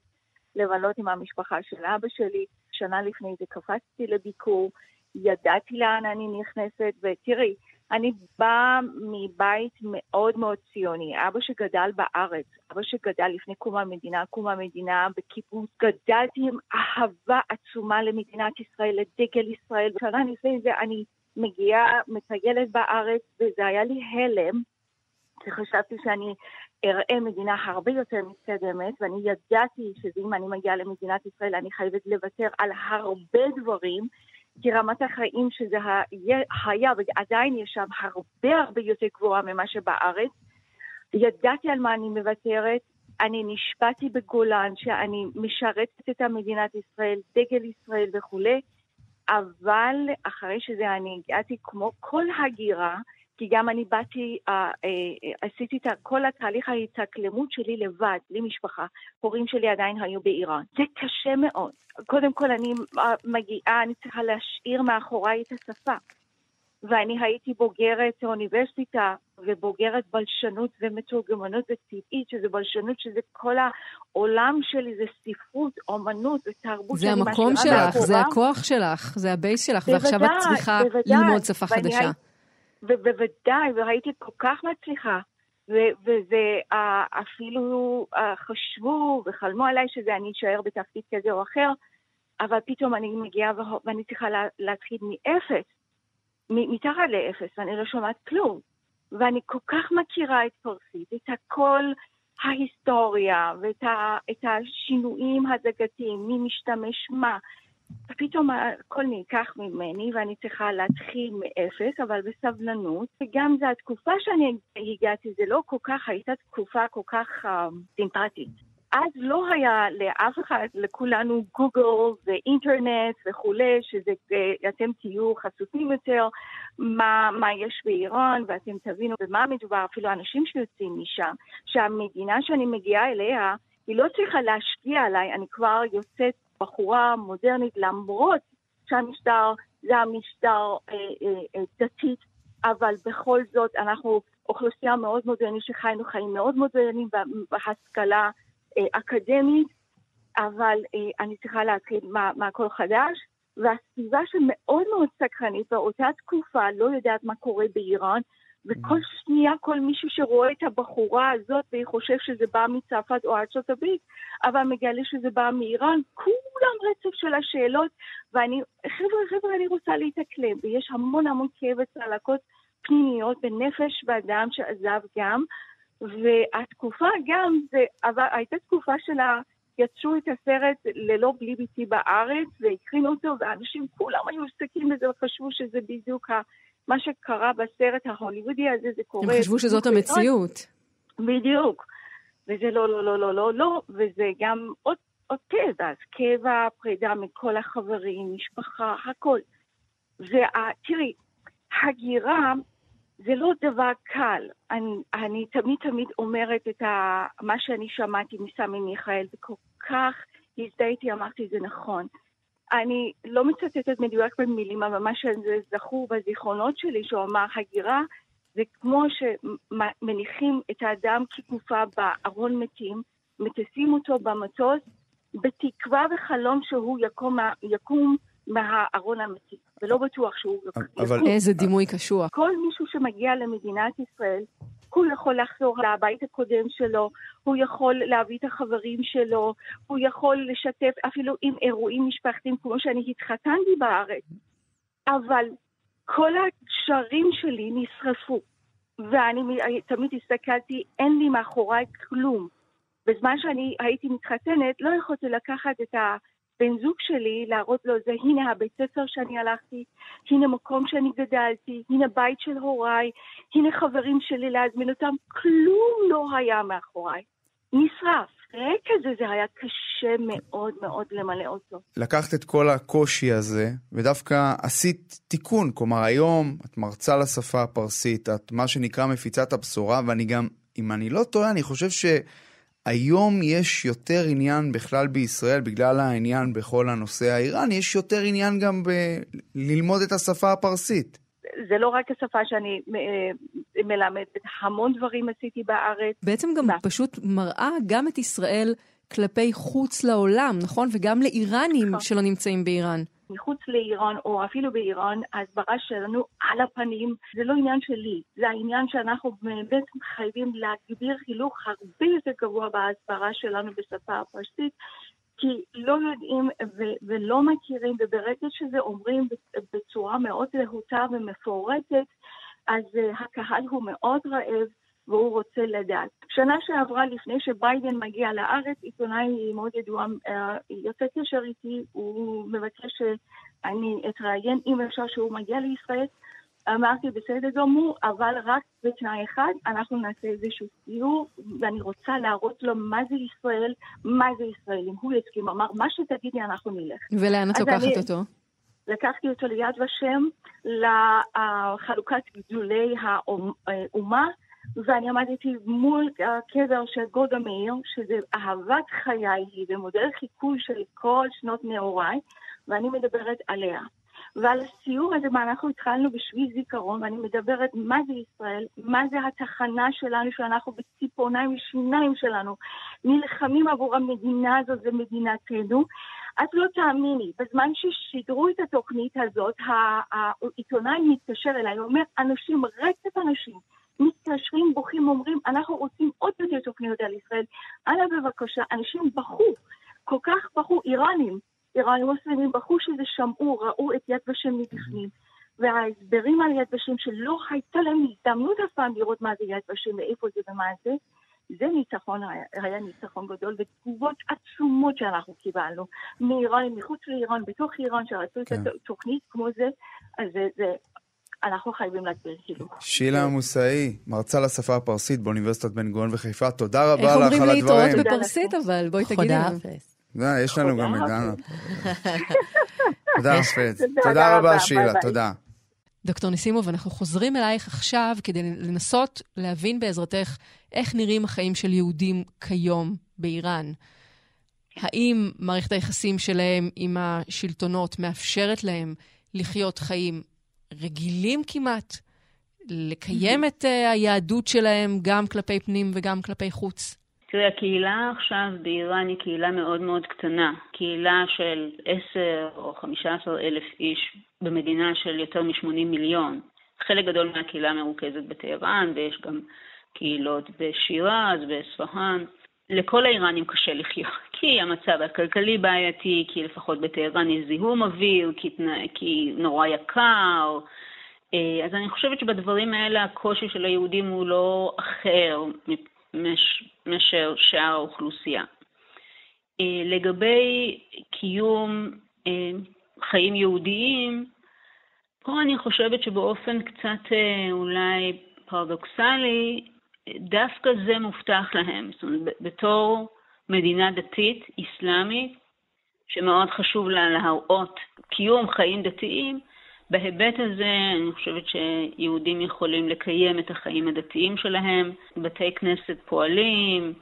לבלות עם המשפחה של אבא שלי. שנה לפני זה קפצתי לביקור, ידעתי לאן אני נכנסת, ותראי, אני באה מבית מאוד מאוד ציוני. אבא שגדל בארץ, אבא שגדל לפני קום המדינה, קום המדינה בקיבוץ, גדלתי עם אהבה עצומה למדינת ישראל, לדגל ישראל. ושנה לפני זה אני מגיעה, מטיילת בארץ, וזה היה לי הלם, כי חשבתי שאני אראה מדינה הרבה יותר מתקדמת, ואני ידעתי שאם אני מגיעה למדינת ישראל אני חייבת לוותר על הרבה דברים, רמת החיים שזה היה, ועדיין יש שם הרבה הרבה יותר גבוהה ממה שבארץ. ידעתי על מה אני מוותרת, אני נשבעתי בגולן שאני משרתת את המדינת ישראל, דגל ישראל וכולי, אבל אחרי שזה אני הגעתי כמו כל הגירה, כי גם אני באתי, אה, אה, עשיתי את כל התהליך ההתאקלמות שלי לבד, בלי משפחה. הורים שלי עדיין היו באיראן. זה קשה מאוד. קודם כל אני אה, מגיעה, אני צריכה להשאיר מאחוריי את השפה. ואני הייתי בוגרת אוניברסיטה ובוגרת בלשנות ומתורגמנות וטבעית, שזה בלשנות, שזה כל העולם שלי, זה ספרות, אומנות ותרבות. זה המקום שלך, זה. הכוח שלך, זה ה base שלך, בוודאי, ועכשיו את צריכה בוודאי. ללמוד שפה חדשה. הי- ו- בוודאי, והייתי כל כך מצליחה. ו- וזה אה, אפילו אה, חשבו וחלמו עליי שזה אני אשאר בתפקיד כזה או אחר, אבל פתאום אני מגיעה וה- ואני צריכה לה- להתחיל מאפס, מ- מתחת לאפס, ואני לא שומעת כלום. ואני כל כך מכירה את פרסית, את הכל ההיסטוריה ואת ה- השינויים הדגתיים, מי משתמש מה. ופתאום הכל נלקח ממני ואני צריכה להתחיל מאפס, אבל בסבלנות. וגם זו התקופה שאני הגעתי, זה לא כל כך, הייתה תקופה כל כך uh, סימפטית. אז לא היה לאף אחד, לכולנו גוגל ואינטרנט וכולי, שזה, אה, תהיו חשופים יותר מה, מה יש באיראן ואתם תבינו במה מדובר, אפילו אנשים שיוצאים משם, שהמדינה שאני מגיעה אליה, היא לא צריכה להשפיע עליי, אני כבר יוצאת בחורה מודרנית, למרות שהמשטר זה המשטר אה, אה, אה, דתית, אבל בכל זאת אנחנו אוכלוסייה מאוד מודרנית שחיינו חיים מאוד מודרניים בהשכלה אה, אקדמית, אבל אה, אני צריכה להתחיל מה- מהכל חדש, והסביבה שמאוד מאוד סקרנית באותה תקופה לא יודעת מה קורה באיראן, וכל שנייה כל מישהו שרואה את הבחורה הזאת והיא חושב שזה בא מצרפת או ארצות הברית, אבל מגלה שזה בא מאיראן, כולם רצף של השאלות, ואני, חבר'ה, חבר'ה, אני רוצה להתאקלם, ויש המון המון כאב וצלקות פנימיות בנפש ואדם שעזב גם, והתקופה גם, זה, אבל הייתה תקופה של ה... יצרו את הסרט ללא בלי ביתי בארץ והקרינו אותו, ואנשים כולם היו עסקים בזה וחשבו שזה בדיוק ה... מה שקרה בסרט ההוליוודי הזה, זה קורה... הם חשבו שזאת המציאות. בדיוק. וזה לא, לא, לא, לא, לא, לא, וזה גם עוד, עוד כאב, אז כאב הפרידה מכל החברים, משפחה, הכל. ותראי, הגירה זה לא דבר קל. אני, אני תמיד תמיד אומרת את ה, מה שאני שמעתי מסמי מיכאל, וכל כך הזדהיתי, אמרתי, זה נכון. אני לא מצטטת מדויק במילים, אבל מה שזה זכור בזיכרונות שלי, שהוא אמר, הגירה זה כמו שמניחים את האדם כגופה בארון מתים, מטיסים אותו במטוס, בתקווה וחלום שהוא יקום, יקום מהארון המתים, ולא בטוח שהוא אבל... יקום. איזה דימוי קשוח. כל מישהו שמגיע למדינת ישראל, הוא יכול לחזור לבית הקודם שלו, הוא יכול להביא את החברים שלו, הוא יכול לשתף אפילו עם אירועים משפחתיים, כמו שאני התחתנתי בארץ. אבל כל הקשרים שלי נשרפו, ואני תמיד הסתכלתי, אין לי מאחוריי כלום. בזמן שאני הייתי מתחתנת, לא יכולתי לקחת את ה... בן זוג שלי, להראות לו זה, הנה הבית ספר שאני הלכתי, הנה מקום שאני גדלתי, הנה בית של הוריי, הנה חברים שלי להזמין אותם, כלום לא היה מאחוריי. נשרף. רקע זה, זה היה קשה מאוד מאוד למלא אותו. לקחת את כל הקושי הזה, ודווקא עשית תיקון. כלומר, היום את מרצה לשפה הפרסית, את מה שנקרא מפיצת הבשורה, ואני גם, אם אני לא טועה, אני חושב ש... היום יש יותר עניין בכלל בישראל, בגלל העניין בכל הנושא האיראני, יש יותר עניין גם בללמוד את השפה הפרסית. זה לא רק השפה שאני אה, מלמדת, המון דברים עשיתי בארץ. בעצם גם מה? פשוט מראה גם את ישראל כלפי חוץ לעולם, נכון? וגם לאיראנים נכון. שלא נמצאים באיראן. מחוץ לאיראן, או אפילו באיראן, ההסברה שלנו על הפנים, זה לא עניין שלי, זה העניין שאנחנו באמת חייבים להגביר חינוך הרבה יותר גבוה בהסברה שלנו בשפה הפרסית, כי לא יודעים ו- ולא מכירים, וברגע שזה אומרים בצורה מאוד להוטה ומפורטת, אז uh, הקהל הוא מאוד רעב. והוא רוצה לדעת. שנה שעברה, לפני שביידן מגיע לארץ, עיתונאי מאוד ידוע אה, יוצא קשר איתי, הוא מבקש שאני אתראיין, אם אפשר שהוא מגיע לישראל. אמרתי, בסדר גמור, אבל רק בתנאי אחד, אנחנו נעשה איזשהו סיור, ואני רוצה להראות לו מה זה ישראל, מה זה ישראל. אם הוא יסכים, אמר, מה שתגידי, אנחנו נלך. ולאן את לוקחת אני... אותו? לקחתי אותו ליד ושם לחלוקת גדולי האומה, ואני עמדתי מול הקבר של גולדה מאיר, שזה אהבת חיי היא ומודל חיקוי של כל שנות נעוריי, ואני מדברת עליה. ועל הסיור הזה, מה אנחנו התחלנו בשביל זיכרון, ואני מדברת מה זה ישראל, מה זה התחנה שלנו, שאנחנו בציפורניים ושיניים שלנו, נלחמים עבור המדינה הזאת, זה מדינתנו. את לא תאמיני, בזמן ששידרו את התוכנית הזאת, העיתונאי מתקשר אליי, הוא אומר, אנשים, רצף אנשים, מתקשרים, בוכים, אומרים, אנחנו רוצים עוד יותר תוכניות על ישראל. אנא בבקשה, אנשים בכו, כל כך בכו, איראנים, איראנים מוסלמים בכו שזה שמעו, ראו את יד ושם מבפנים. וההסברים על יד ושם שלא הייתה להם הזדמנות אף פעם לראות מה זה יד ושם ואיפה זה ומה זה, זה ניצחון, היה ניצחון גדול, ותגובות עצומות שאנחנו קיבלנו מאיראן, מחוץ לאיראן, בתוך איראן, שרצו כן. את התוכנית כמו זה, אז זה, זה אנחנו חייבים להגביר חינוך. שילה מוסאי, מרצה לשפה הפרסית באוניברסיטת בן גוריון בחיפה, תודה רבה לך על הדברים. איך אומרים להתראות בפרסית אבל? בואי תגידי לנו. יש לנו גם את דנה. *laughs* תודה, אפס. תודה רבה, שילה, תודה. דוקטור ניסימוב, אנחנו חוזרים אלייך עכשיו כדי לנסות להבין בעזרתך איך נראים החיים של יהודים כיום באיראן. האם מערכת היחסים שלהם עם השלטונות מאפשרת להם לחיות חיים רגילים כמעט לקיים את uh, היהדות שלהם גם כלפי פנים וגם כלפי חוץ? תראה, הקהילה עכשיו באיראן היא קהילה מאוד מאוד קטנה. קהילה של 10 או 15 אלף איש במדינה של יותר מ-80 מיליון. חלק גדול מהקהילה מרוכזת בטהרן, ויש גם קהילות בשירז, באספהאן. לכל האיראנים קשה לחיות, *laughs* כי המצב הכלכלי בעייתי, כי לפחות בטהרן יש זיהום אוויר, כי, כי נורא יקר. אה, אז אני חושבת שבדברים האלה הקושי של היהודים הוא לא אחר מאשר שאר האוכלוסייה. אה, לגבי קיום אה, חיים יהודיים, פה אני חושבת שבאופן קצת אולי פרדוקסלי, דווקא זה מובטח להם. זאת אומרת, בתור מדינה דתית, אסלאמית, שמאוד חשוב לה להראות קיום חיים דתיים, בהיבט הזה אני חושבת שיהודים יכולים לקיים את החיים הדתיים שלהם, בתי כנסת פועלים,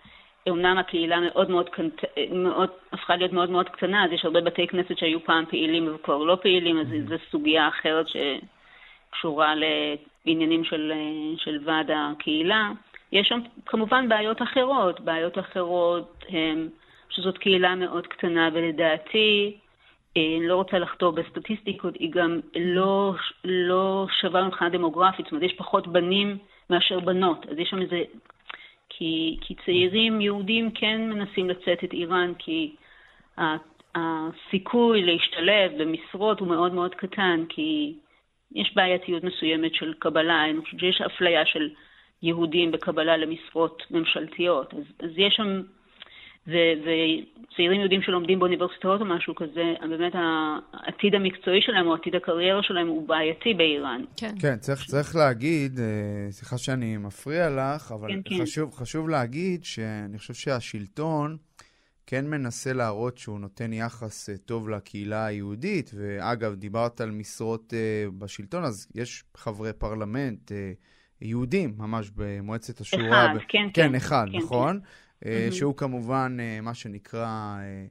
אמנם הקהילה מאוד מאוד, מאוד הפכה להיות מאוד מאוד קטנה, אז יש הרבה בתי כנסת שהיו פעם פעילים וכבר לא פעילים, אז זו סוגיה אחרת שקשורה לעניינים של, של ועד הקהילה. יש שם כמובן בעיות אחרות, בעיות אחרות הן שזאת קהילה מאוד קטנה ולדעתי אה, אני לא רוצה לחתור בסטטיסטיקות, היא גם לא, לא שווה מבחינה דמוגרפית, זאת אומרת, יש פחות בנים מאשר בנות, אז יש שם איזה... כי, כי צעירים יהודים כן מנסים לצאת את איראן, כי הסיכוי להשתלב במשרות הוא מאוד מאוד קטן, כי יש בעייתיות מסוימת של קבלה, אני חושבת שיש אפליה של יהודים בקבלה למשרות ממשלתיות, אז, אז יש שם... וצעירים יהודים שלומדים באוניברסיטאות או משהו כזה, באמת העתיד המקצועי שלהם או עתיד הקריירה שלהם הוא בעייתי באיראן. כן, כן צריך, צריך להגיד, אה, סליחה שאני מפריע לך, אבל כן, כן. חשוב, כן. חשוב להגיד שאני חושב שהשלטון כן מנסה להראות שהוא נותן יחס אה, טוב לקהילה היהודית, ואגב, דיברת על משרות אה, בשלטון, אז יש חברי פרלמנט יהודים ממש במועצת השורא. אחד, ב... כן, כן. כן, אחד, כן, נכון? כן. mm-hmm. שהוא כמובן אה, מה שנקרא אה,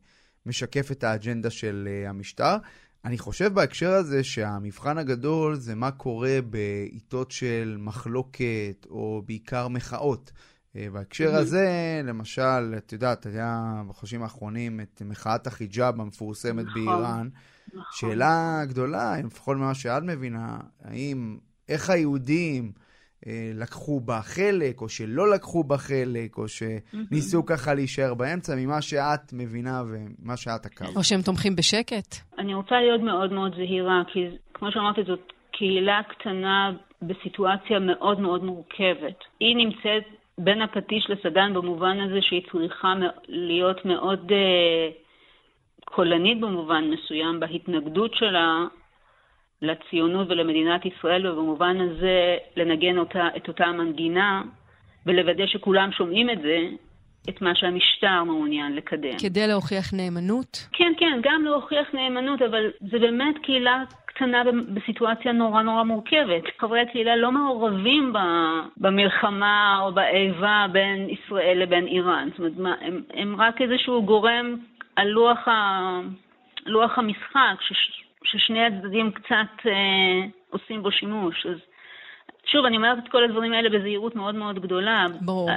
משקף את האג'נדה של המשטר. אני חושב בהקשר הזה שהמבחן הגדול זה מה קורה בעיתות של מחלוקת, או בעיקר מחאות. בהקשר. הזה, למשל, את יודעת, היה בחודשים האחרונים את מחאת החיג'אב המפורסמת נכון, באיראן. נכון. שאלה גדולה, לפחות ממה שאת מבינה, האם, איך היהודים אה, לקחו בה חלק, או שלא לקחו בה חלק, או שניסו ככה להישאר באמצע, ממה שאת מבינה ומה שאת עקבת. או שהם תומכים בשקט. אני רוצה להיות מאוד מאוד זהירה, כי כמו שאמרתי, זאת קהילה קטנה בסיטואציה מאוד מאוד מורכבת. היא נמצאת בין הפטיש לסדן במובן הזה שהיא צריכה להיות מאוד uh, קולנית במובן מסוים בהתנגדות שלה לציונות ולמדינת ישראל, ובמובן הזה לנגן אותה, את אותה המנגינה ולוודא שכולם שומעים את זה, את מה שהמשטר מעוניין לקדם. כדי להוכיח נאמנות? כן, כן, גם להוכיח נאמנות, אבל זה באמת קהילה קטנה בסיטואציה נורא נורא מורכבת. חברי הקהילה לא מעורבים במלחמה או באיבה בין ישראל לבין איראן. זאת אומרת, מה, הם, הם רק איזשהו גורם על לוח, ה, לוח המשחק, ששני הצדדים קצת אה, עושים בו שימוש. אז שוב, אני אומרת את כל הדברים האלה בזהירות מאוד מאוד גדולה. ברור.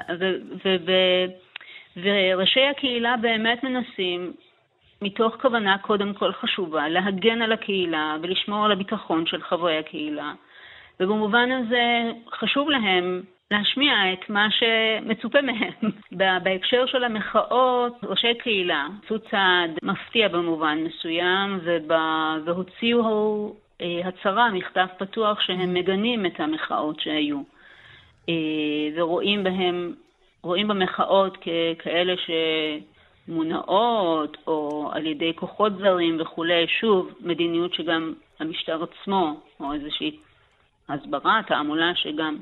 וראשי הקהילה באמת מנסים, מתוך כוונה קודם כל חשובה, להגן על הקהילה ולשמור על הביטחון של חברי הקהילה. ובמובן הזה חשוב להם להשמיע את מה שמצופה מהם. *laughs* בהקשר של המחאות, ראשי קהילה עשו צעד מפתיע במובן מסוים, והוציאו אה, הצהרה, מכתב פתוח, שהם מגנים את המחאות שהיו. אה, ורואים בהם, רואים במחאות ככאלה שמונעות, או על ידי כוחות זרים וכולי, שוב, מדיניות שגם המשטר עצמו, או איזושהי הסברה, תעמולה שגם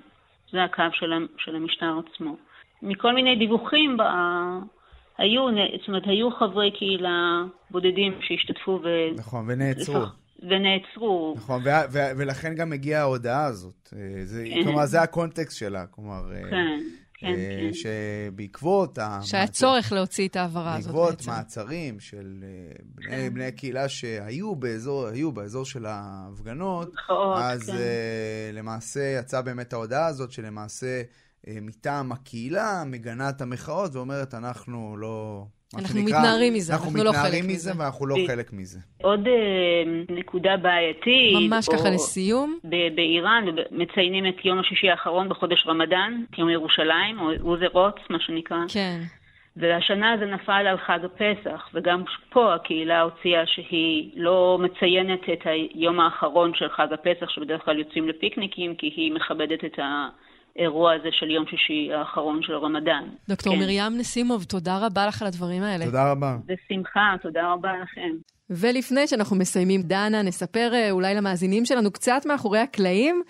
זה הקו של, של המשטר עצמו. מכל מיני דיווחים, היו, זאת אומרת, היו חברי קהילה בודדים שהשתתפו ו... נכון, ונעצרו. ונעצרו. נכון, ו- ו- ולכן גם הגיעה ההודעה הזאת. אה, זה, כן. כלומר, זה הקונטקסט שלה. כלומר, אה, כן. כן, אה, כן. שבעקבות... שהיה צורך להוציא את ההעברה הזאת בעצם. בעקבות מעצרים של אה, בני, כן. בני הקהילה שהיו באזור, היו באזור של ההפגנות, נכון, אז כן. uh, למעשה יצאה באמת ההודעה הזאת שלמעשה אה, מטעם הקהילה, מגנה את המחאות ואומרת, אנחנו לא... אנחנו שנקרא, מתנערים מזה, אנחנו אנחנו לא מתנערים חלק מזה מזה. ואנחנו לא חלק מזה. עוד אה, נקודה בעייתית. ממש או- ככה לסיום. ב- באיראן מציינים את יום השישי האחרון בחודש רמדאן, יום ירושלים, או אוזרוץ, מה שנקרא. כן. והשנה זה נפל על חג הפסח, וגם פה הקהילה הוציאה שהיא לא מציינת את היום האחרון של חג הפסח, שבדרך כלל יוצאים לפיקניקים, כי היא מכבדת את האירוע הזה של יום שישי האחרון של רמדאן. דוקטור כן. מרים נסימוב, תודה רבה לך על הדברים האלה. תודה רבה. בשמחה, תודה רבה לכם. ולפני שאנחנו מסיימים, דנה, נספר אה, אולי למאזינים שלנו קצת מאחורי הקלעים.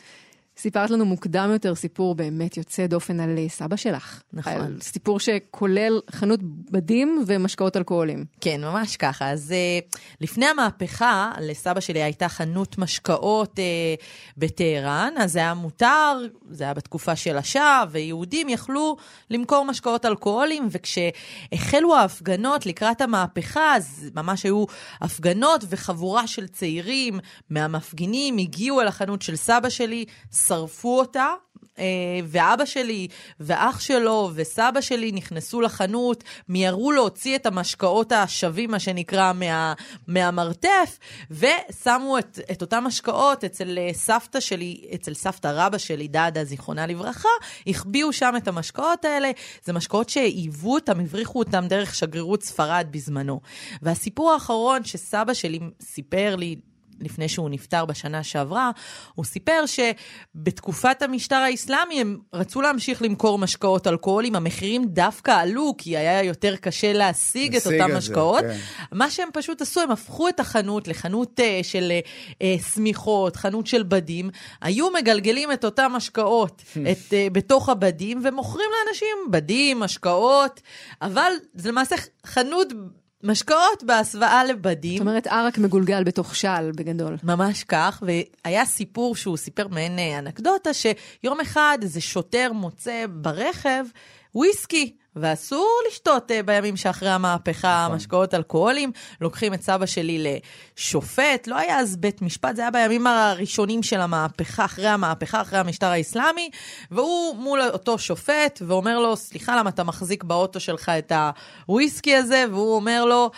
סיפרת לנו מוקדם יותר סיפור באמת יוצא דופן על אה, סבא שלך. נכון. על סיפור שכולל חנות בדים ומשקאות אלכוהולים. כן, ממש ככה. אז uh, לפני המהפכה, לסבא שלי הייתה חנות משקאות uh, בטהרן, אז זה היה מותר, זה היה בתקופה של השאה, ויהודים יכלו למכור משקאות אלכוהולים, וכשהחלו ההפגנות לקראת המהפכה, אז ממש היו הפגנות וחבורה של צעירים מהמפגינים הגיעו אל החנות של סבא שלי, שרפו אותה. אה, ואבא שלי ואח שלו וסבא שלי נכנסו לחנות, מיהרו להוציא את המשקאות השווים, מה שנקרא, מה, מהמרתף, ושמו את, את אותם משקאות אצל אה, סבתא שלי, אצל סבתא רבא שלי, דאדה, זיכרונה לברכה, החביאו שם את המשקאות האלה. זה משקאות שהיוו אותם, הבריחו אותם דרך שגרירות ספרד בזמנו. והסיפור האחרון שסבא שלי סיפר לי, לפני שהוא נפטר בשנה שעברה, הוא סיפר שבתקופת המשטר האסלאמי הם רצו להמשיך למכור משקאות אלכוהולים, המחירים דווקא עלו, כי היה יותר קשה להשיג את אותם משקאות. כן. מה שהם פשוט עשו, הם הפכו את החנות לחנות uh, של uh, שמיכות, חנות של בדים, היו מגלגלים את אותם משקאות *laughs* את, uh, בתוך הבדים, ומוכרים לאנשים בדים, משקאות, אבל זה למעשה חנות... משקאות בהסוואה לבדים. זאת אומרת, ערק מגולגל בתוך של, בגדול. ממש כך, והיה סיפור שהוא סיפר מעין אה, אנקדוטה, שיום אחד איזה שוטר מוצא ברכב וויסקי. ואסור לשתות uh, בימים שאחרי המהפכה משקאות אלכוהולים. לוקחים את סבא שלי לשופט, לא היה אז בית משפט, זה היה בימים הראשונים של המהפכה, אחרי המהפכה, אחרי המשטר האסלאמי, והוא מול אותו שופט ואומר לו, סליחה, למה אתה מחזיק באוטו שלך את הוויסקי הזה? והוא אומר לו,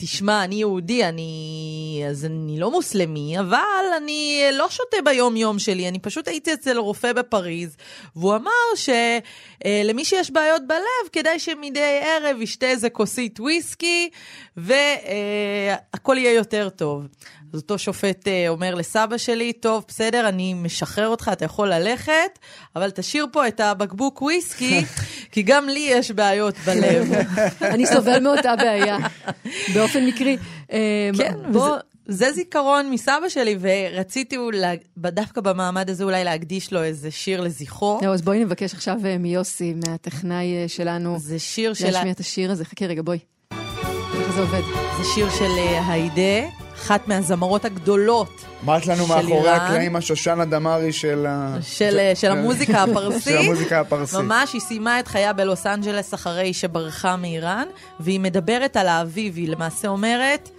תשמע, אני יהודי, אני... אז אני לא מוסלמי, אבל אני לא שותה ביום-יום שלי, אני פשוט הייתי אצל רופא בפריז, והוא אמר שלמי שיש בעיות בלב, כדאי שמדי ערב ישתה איזה כוסית וויסקי, והכל יהיה יותר טוב. אז אותו שופט אה, אומר לסבא שלי, טוב, בסדר, אני משחרר אותך, אתה יכול ללכת, אבל תשאיר פה את הבקבוק וויסקי, *laughs* כי גם לי יש בעיות בלב. *laughs* אני סובל מאותה בעיה, באופן מקרי. אה, כן, בוא... זה זיכרון מסבא שלי, ורציתי אולי, דווקא במעמד הזה אולי להקדיש לו איזה שיר לזכרו. זהו, אז בואי נבקש עכשיו אה, מיוסי, מהטכנאי שלנו, זה שיר של... להשמיע את השיר הזה. חכי רגע, בואי. איך זה עובד? זה שיר של היידה, אחת מהזמרות הגדולות. אמרת לנו של מאחורי איראן. הקלעים השושנה דמארי של ה... של, אה, של המוזיקה *laughs* הפרסית. של המוזיקה הפרסית. ממש, היא סיימה את חייה בלוס אנג'לס אחרי שברחה מאיראן, והיא מדברת על האביב, היא למעשה אומרת,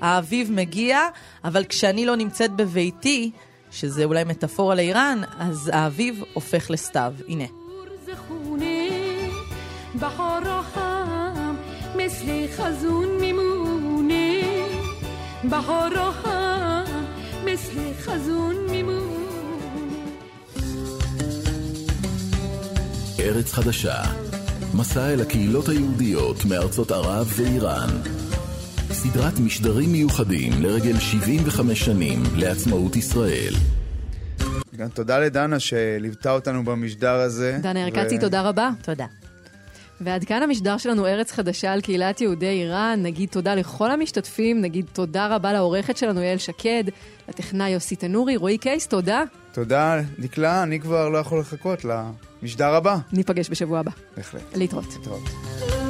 האביב מגיע, אבל כשאני לא נמצאת בביתי, שזה אולי מטאפורה לאיראן, אז האביב הופך לסתיו. הנה. خونه بهارا هم مثل خزون میمونه بهارا هم مثل خزون میمونه ארץ חדשה, מסע אל הקהילות היהודיות מארצות ערב ואיראן. סדרת משדרים מיוחדים לרגל 75 שנים לעצמאות ישראל. גם תודה לדנה שליוותה אותנו במשדר הזה. דנה ו- ארקצי, תודה רבה. תודה. ועד כאן המשדר שלנו, ארץ חדשה על קהילת יהודי איראן. נגיד תודה לכל המשתתפים, נגיד תודה רבה לעורכת שלנו, יעל שקד, לטכנאי יוסי תנורי, רועי קייס, תודה. תודה, דקלה, אני כבר לא יכול לחכות למשדר הבא. ניפגש בשבוע הבא. בהחלט. להתראות. להתראות.